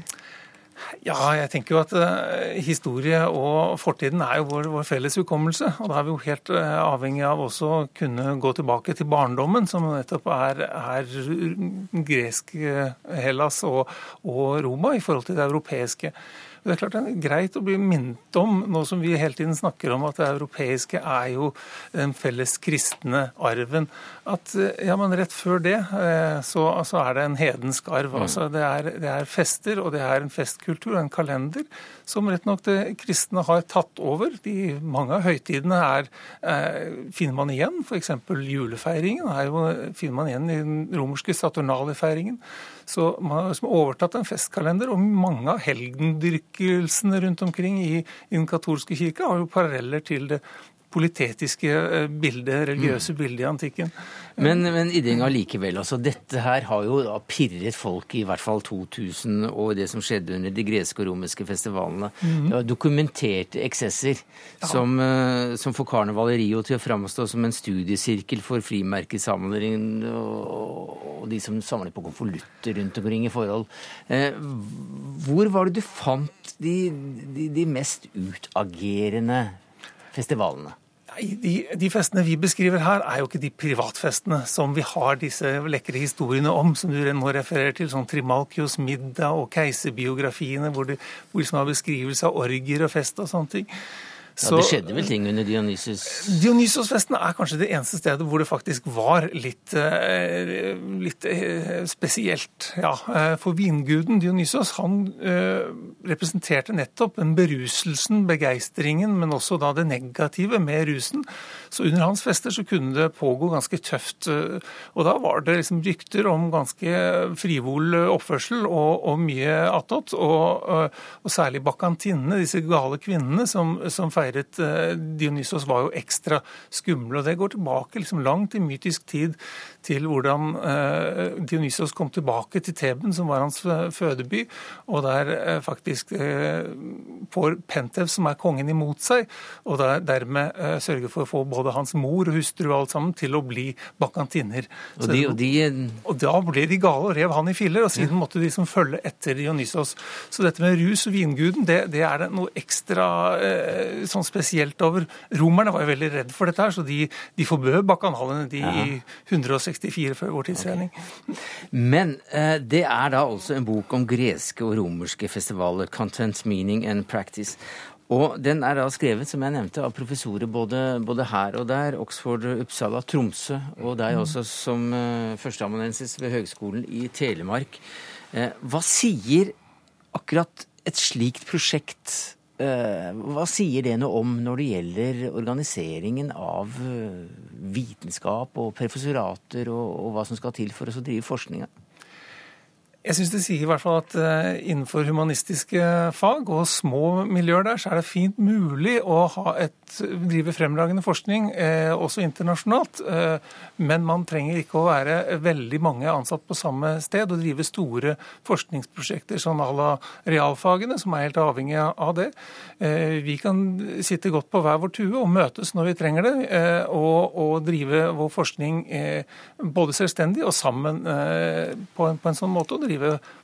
Ja, jeg tenker jo at uh, historie og fortiden er jo vår, vår, felles hukommelse. Og da er vi jo helt uh, avhengig av også å kunne gå tilbake til barndommen, som nettopp er, er gresk uh, Hellas og, og, Roma i forhold til det europeiske. Det er klart det er greit å bli minnet om, nå som vi hele tiden snakker om at det europeiske er jo den felles kristne arven, at ja, men rett før det eh, så altså er det en hedensk arv. Mm. Altså, det, er, det er fester, og det er en festkultur en kalender som rett nok det kristne har tatt over. De, mange av høytidene er, er, finner man igjen, f.eks. julefeiringen er jo, finner man igjen i den romerske saturnale-feiringen. Så man har liksom overtatt en festkalender, og mange av helgendyrkelsene rundt omkring i, i den katolske kirke har jo paralleller til det politetiske eh, bildet, religiøse mm. bildet i antikken. Men, men Idinga likevel, altså dette her har jo pirret folk i hvert fall 2000 og det som skjedde under de greske og romerske festivalene. Mm. var dokumenterte eksesser ja. som, eh, som får Rio til å framstå som en studiesirkel for frimerkesamlingen og, og, de som samler på konvolutter rundt omkring i forhold. Eh, hvor var det du fant de, de, de mest utagerende festivalene? De, de, festene vi beskriver her, er jo ikke de privatfestene som vi har disse lekre historiene om, som du nå refererer til, sånn Trimalchios middag og keiserbiografiene, hvor det hvor liksom har beskrivelse av orgier og fest og sånne ting. Så, ja, Det skjedde vel ting under Dionysus? Dionysosfesten er kanskje det eneste stedet hvor det faktisk var litt, eh, litt eh, spesielt. Ja, eh, For vinguden Dionysos han representerte nettopp en beruselsen, begeistringen, men også da det negative med rusen, Så under hans fester så kunne det pågå ganske tøft. Og da var det liksom rykter om ganske frivol oppførsel og, og mye attåt. Og, og, særlig bakantinnene, disse gale kvinnene som, som, feiret Dionysos, var jo ekstra skumle. Og det går tilbake liksom langt i mytisk tid til hvordan eh, Dionysos kom tilbake til Teben, som var hans fødeby, og der eh, faktisk eh, får Pentev, som er kongen, imot seg, og der, dermed sørger for å få både hans mor og hustru og alt sammen til å bli bakkantiner. Og, de, og, de... og, da ble de gale og rev han i filler, og siden måtte de liksom følge etter Dionysos. Så dette med rus og vinguden, det, det er det noe ekstra sånn spesielt over. Romerne var jo veldig redd for dette her, så de, de forbød bakkanalene, de i 160 64 før vår tidsregning. Okay. Men eh, det er da altså en bok om greske og romerske festivaler. Content, meaning and practice. Og den er da skrevet, som jeg nevnte, av professorer både, både her og der. Oxford, Uppsala, Tromsø, og deg også som eh, førsteamanuensis ved Høgskolen i Telemark. Eh, hva sier akkurat et slikt prosjekt hva sier det noe om når det gjelder organiseringen av vitenskap og professorater, og, og, hva som skal til for å drive forskninga? Jeg syns det sier i hvert fall at uh, innenfor humanistiske fag og små miljøer der, så er det fint mulig å et, drive fremragende forskning, uh, også internasjonalt. Uh, men man trenger ikke å være veldig mange ansatt på samme sted og drive store forskningsprosjekter sånn à la realfagene, som er helt avhengig av det. Vi kan sitte godt på hver vår tue og møtes når vi trenger det, og, og drive vår forskning både selvstendig og sammen på en, på en sånn måte. og drive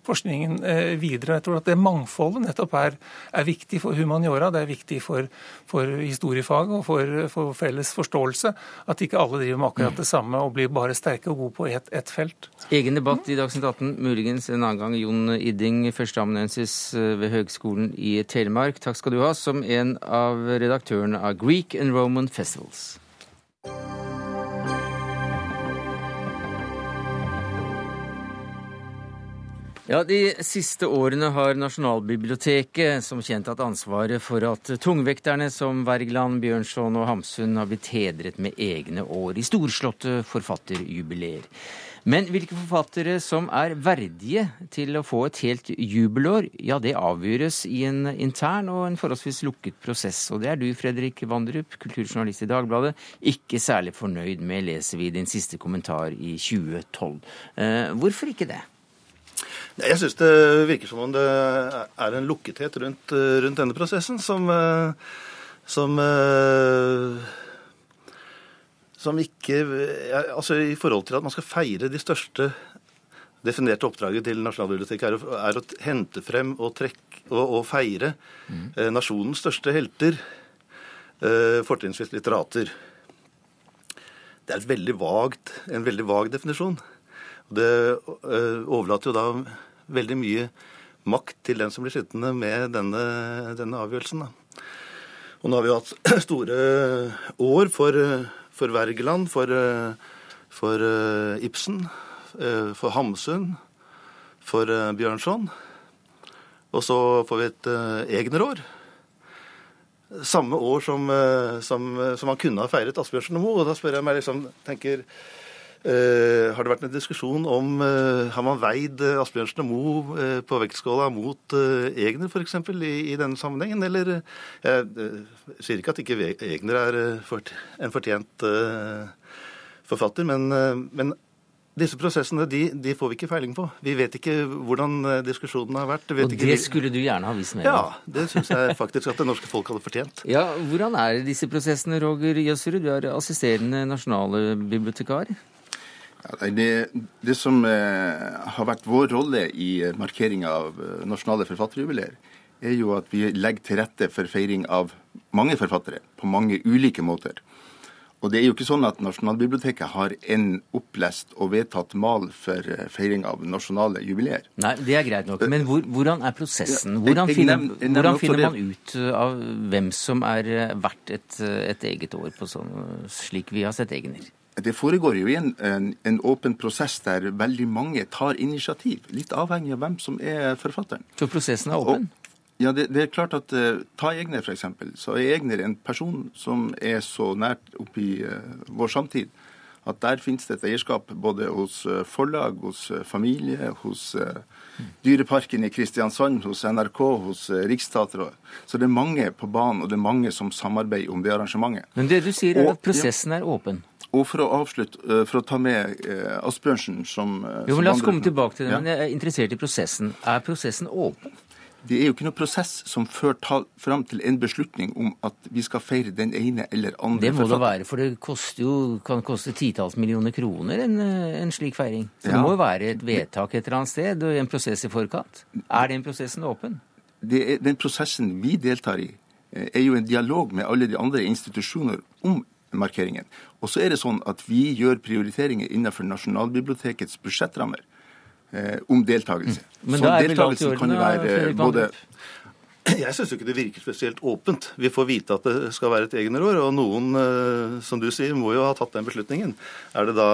forskningen eh, videre. Jeg tror at det mangfoldet nettopp er, er viktig for humaniora, det er viktig for, for historiefag og for, for, felles forståelse. At ikke alle driver med akkurat det samme og blir bare sterke og gode på ett et felt. Egen debatt i Dagsnytt 18, muligens en annen gang. Jon Idding, førsteamanuensis eh, ved Høgskolen i Telemark, takk skal du ha, som en av redaktørene av Greek and Roman Festivals. Ja, De siste årene har Nasjonalbiblioteket som kjent hatt ansvaret for at tungvekterne som Wergeland, Bjørnson og Hamsun har blitt hedret med egne år i storslåtte forfatterjubileer. Men hvilke forfattere som er verdige til å få et helt jubelår, ja, det avgjøres i en intern og en forholdsvis lukket prosess. Og det er du, Fredrik Vandrup, kulturjournalist i Dagbladet, ikke særlig fornøyd med, leser vi din siste kommentar i 2012. Eh, hvorfor ikke det? Jeg syns det virker som om det er en lukkethet rundt, rundt denne prosessen som, som som ikke Altså i forhold til at man skal feire de største definerte oppdraget til Nasjonalbiblioteket er, å, er å hente frem og, trekke, og, og feire mm. eh, nasjonens største helter, eh, fortrinnsvis litterater. Det er veldig vagt, en veldig vag definisjon. Det eh, overlater jo da veldig mye makt til den som blir sittende med denne, denne avgjørelsen. Da. Og nå har vi jo hatt store år for, for Wergeland, for, for eh, Ibsen, eh, for Hamsun, for Bjørnson. Og så får vi et Egner-år. Samme år som, som, som han kunne ha feiret Asbjørnsen og Moe. Og da spør jeg meg liksom, tenker har det vært en diskusjon om uh, Har man veid uh, Asbjørnsen og Moe på vektskåla mot Egner f.eks. I, i denne sammenhengen? Eller Jeg sier ikke at ikke Egner er fort, en fortjent forfatter, men, men, disse prosessene de, de, får vi ikke feiling på. Vi vet ikke hvordan diskusjonen har vært. og det skulle du gjerne ha visst mer om? Ja, det syns jeg faktisk at det norske folk hadde fortjent. Ja, Hvordan er disse prosessene, Roger Jøsserud? Du er assisterende nasjonalbibliotekar. Det, det, som eh, har vært vår rolle i eh, markeringa av eh, nasjonale forfatterjubileer, er jo at vi legger til rette for feiring av mange forfattere på mange ulike måter. Og det er jo ikke sånn at Nasjonalbiblioteket har en opplest og vedtatt mal for eh, feiring av nasjonale jubileer. Nei, det er greit nok. Men hvor, hvordan er prosessen? Hvordan finner, hvordan finner man ut av hvem som er verdt et, et eget år på sånn, slik vi har sett Egner? Det foregår jo i en, en, en, åpen prosess der veldig mange tar initiativ. Litt avhengig av hvem som er forfatteren. Så prosessen er åpen? Ja, det, det, er klart at uh, Ta Egner, f.eks. Så er Egner en person som er så nært oppi uh, vår samtid at der finnes det et eierskap både hos uh, forlag, hos familie, hos Dyreparken i Kristiansand, hos NRK, hos Riksteatret. Så det er mange på banen, og det er mange som samarbeider om det arrangementet. Men det du sier er at prosessen ja, er åpen? Og for å avslutte, for å ta med Asbjørnsen som Jo, men La oss komme tilbake til det, ja. men jeg er interessert i prosessen. Er prosessen åpen? Det er jo ikke noe prosess som fører fram til en beslutning om at vi skal feire den ene eller andre Det må det være, for det jo, kan koste titalls millioner kroner en, en slik feiring. Så ja. det må jo være et vedtak et eller annet sted og en prosess i forkant. Er den prosessen åpen? Er, den prosessen vi deltar i, eh, er jo en dialog med alle de andre institusjoner om markeringen. Og så er det sånn at vi gjør prioriteringer innenfor Nasjonalbibliotekets budsjettrammer eh, om deltakelse. Mm. Men så deltakelsen kan jo være både jeg syns ikke det virker spesielt åpent. Vi får vite at det skal være et egenår, og noen, eh, som du sier, må jo ha tatt den beslutningen. Er det da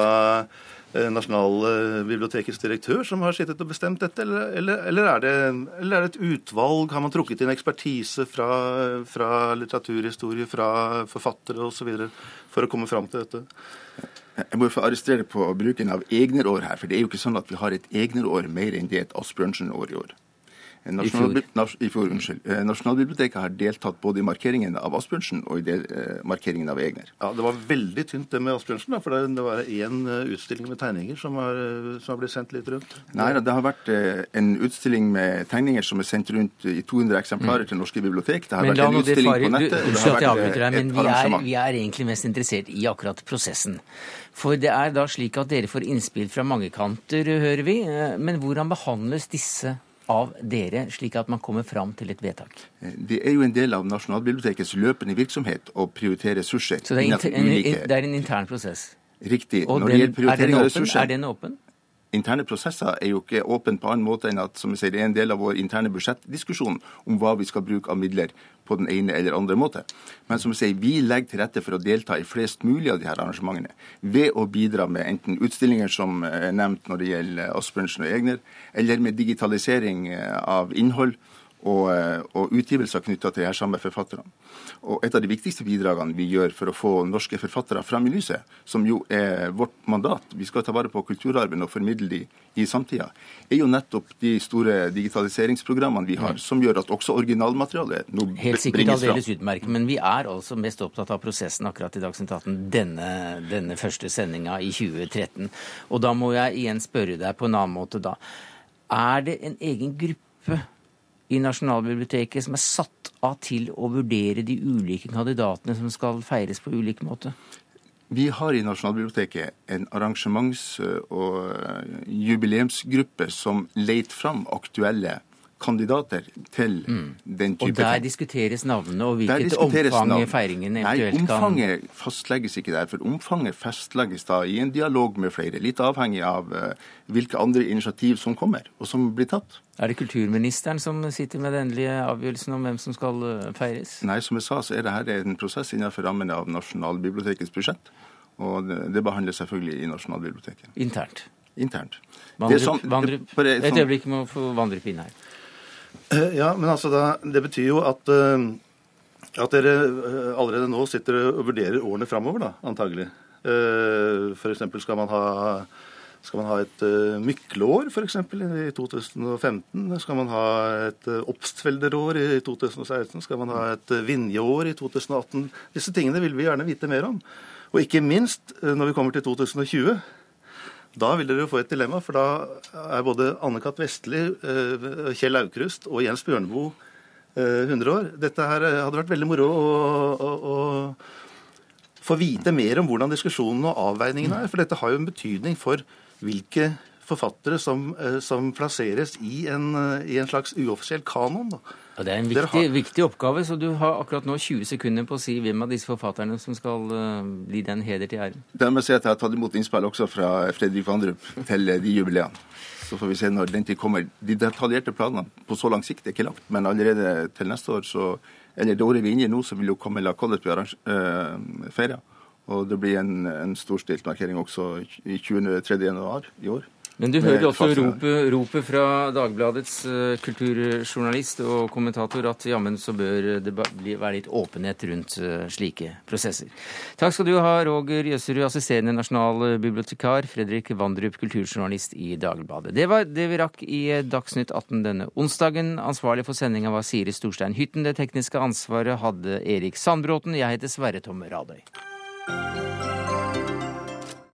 eh, Nasjonalbibliotekets direktør som har sittet og bestemt dette, eller, eller, eller, er det, eller, er det, et utvalg? Har man trukket inn ekspertise fra, fra litteraturhistorie, fra forfattere osv. for å komme fram til dette? Jeg må få arrestere på bruken av egnerår her, for det er jo ikke sånn at vi har et egnerår mer enn det et Asbjørnsen-år i år. Nasjonal, I fjor. Unnskyld. Eh, Nasjonalbiblioteket har deltatt både i markeringen av Asbjørnsen og i del, eh, markeringen av Egner. Ja, Det var veldig tynt det med Asbjørnsen, da, for det, det var én eh, utstilling med tegninger som har, som har, blitt sendt litt rundt. Nei, det har vært en utstilling med tegninger som er sendt rundt i 200 eksemplarer mm. til norske bibliotek. Det har men vært en utstilling fare, på nettet. Du, du, du, avbryter men vi er, vi er egentlig mest interessert i akkurat prosessen. For det er da slik at dere får innspill fra mange kanter, hører vi. Men hvordan behandles disse av dere, slik at man kommer fram til et vedtak? Det er jo en del av Nasjonalbibliotekets løpende virksomhet å prioritere ressurser. Så det er, en, det er en intern prosess? Riktig. Og Når den, det gjelder prioritering av ressurser Er den åpen? interne prosesser er jo ikke åpne på annen måte enn at som jeg sier, det er en del av vår interne budsjettdiskusjon om hva vi skal bruke av midler på den ene eller andre måte. Men som jeg sier, vi legger til rette for å delta i flest mulig av de her arrangementene ved å bidra med enten utstillinger som er nevnt når det gjelder Asbjørnsen og Egner, eller med digitalisering av innhold og, eh, og utgivelser knytta til de her samme forfatterne. Og Et av de viktigste bidragene vi gjør for å få norske forfattere fram i lyset, som jo er vårt mandat, vi skal ta vare på kulturarven og formidle de i samtida, er jo nettopp de store digitaliseringsprogrammene vi har, som gjør at også originalmaterialet nå bringes fram. Helt sikkert aldeles utmerket, men vi er altså mest opptatt av prosessen akkurat i Dagsnytt 18 denne, denne første sendinga i 2013. Og da må jeg igjen spørre deg på en annen måte da. Er det en egen gruppe i Nasjonalbiblioteket som er satt av til å vurdere de ulike kandidatene som skal feires på ulik måte? Vi har i Nasjonalbiblioteket en arrangements- og jubileumsgruppe som leter fram aktuelle kandidater til mm. den type Og der diskuteres navnene og hvilket omfang navn. feiringen eventuelt kan Nei, omfanget fastlegges ikke der. For omfanget fastlegges da i en dialog med flere. Litt avhengig av uh, hvilke andre initiativ som kommer, og som blir tatt. Er det kulturministeren som sitter med den endelige avgjørelsen om hvem som skal uh, feires? Nei, som jeg sa, så er dette en prosess innenfor rammene av Nasjonalbibliotekets budsjett. Og det, det behandles selvfølgelig i Nasjonalbiblioteket. Internt? Internt. Vandre, sånn, vandre, et sånn- øyeblikk må få vandre inn her. Eh, ja, men altså Det betyr jo at, eh, at dere eh, allerede nå sitter og vurderer årene framover, da, antagelig. F.eks. skal skal man ha et uh, mykleår f.eks. i 2015? Skal man ha et uh, oppstfelderår i 2016? Skal man ha et uh, vinjeår i 2018? Disse tingene vil vi gjerne vite mer om. Og ikke minst uh, når vi kommer til 2020. Da vil dere jo få et dilemma, for da er både Anne-Kat. Vestli, eh, Kjell Aukrust og Jens Bjørneboe 100 eh, år. Dette her eh, hadde vært veldig moro å, å, å, få vite mer om hvordan diskusjonen og avveiningene er. For dette har jo en betydning for hvilke forfattere som, som plasseres i en, i en, slags uoffisiell kanon. Da. Ja, det er en viktig, har... viktig, oppgave, så du har akkurat nå 20 sekunder på å si hvem av disse forfatterne som skal uh, bli den heder til ære. Da må jeg si at jeg har tatt imot innspill også fra Fredrik Vandrup til de jubileene. Så får vi se når den tid kommer. De detaljerte planene på så lang sikt er ikke langt, men allerede til neste år, så, eller det året vi er inne i nå, så vil jo Camilla Collett øh, feira. Og det blir en, en storstilt markering også i 23. januar i år. Men du hører også ropet, rope fra Dagbladets eh, kulturjournalist og kommentator at jammen så bør det bli, være litt åpenhet rundt eh, slike prosesser. Takk skal du ha, Roger Jøsserud, assisterende nasjonalbibliotekar, Fredrik Vandrup, kulturjournalist i Dagbladet. Det var det vi rakk i eh, Dagsnytt 18 denne onsdagen. Ansvarlig for sendinga var Siri Storstein Hytten. Det tekniske ansvaret hadde Erik Sandbråten. Jeg heter Sverre Tom Radøy.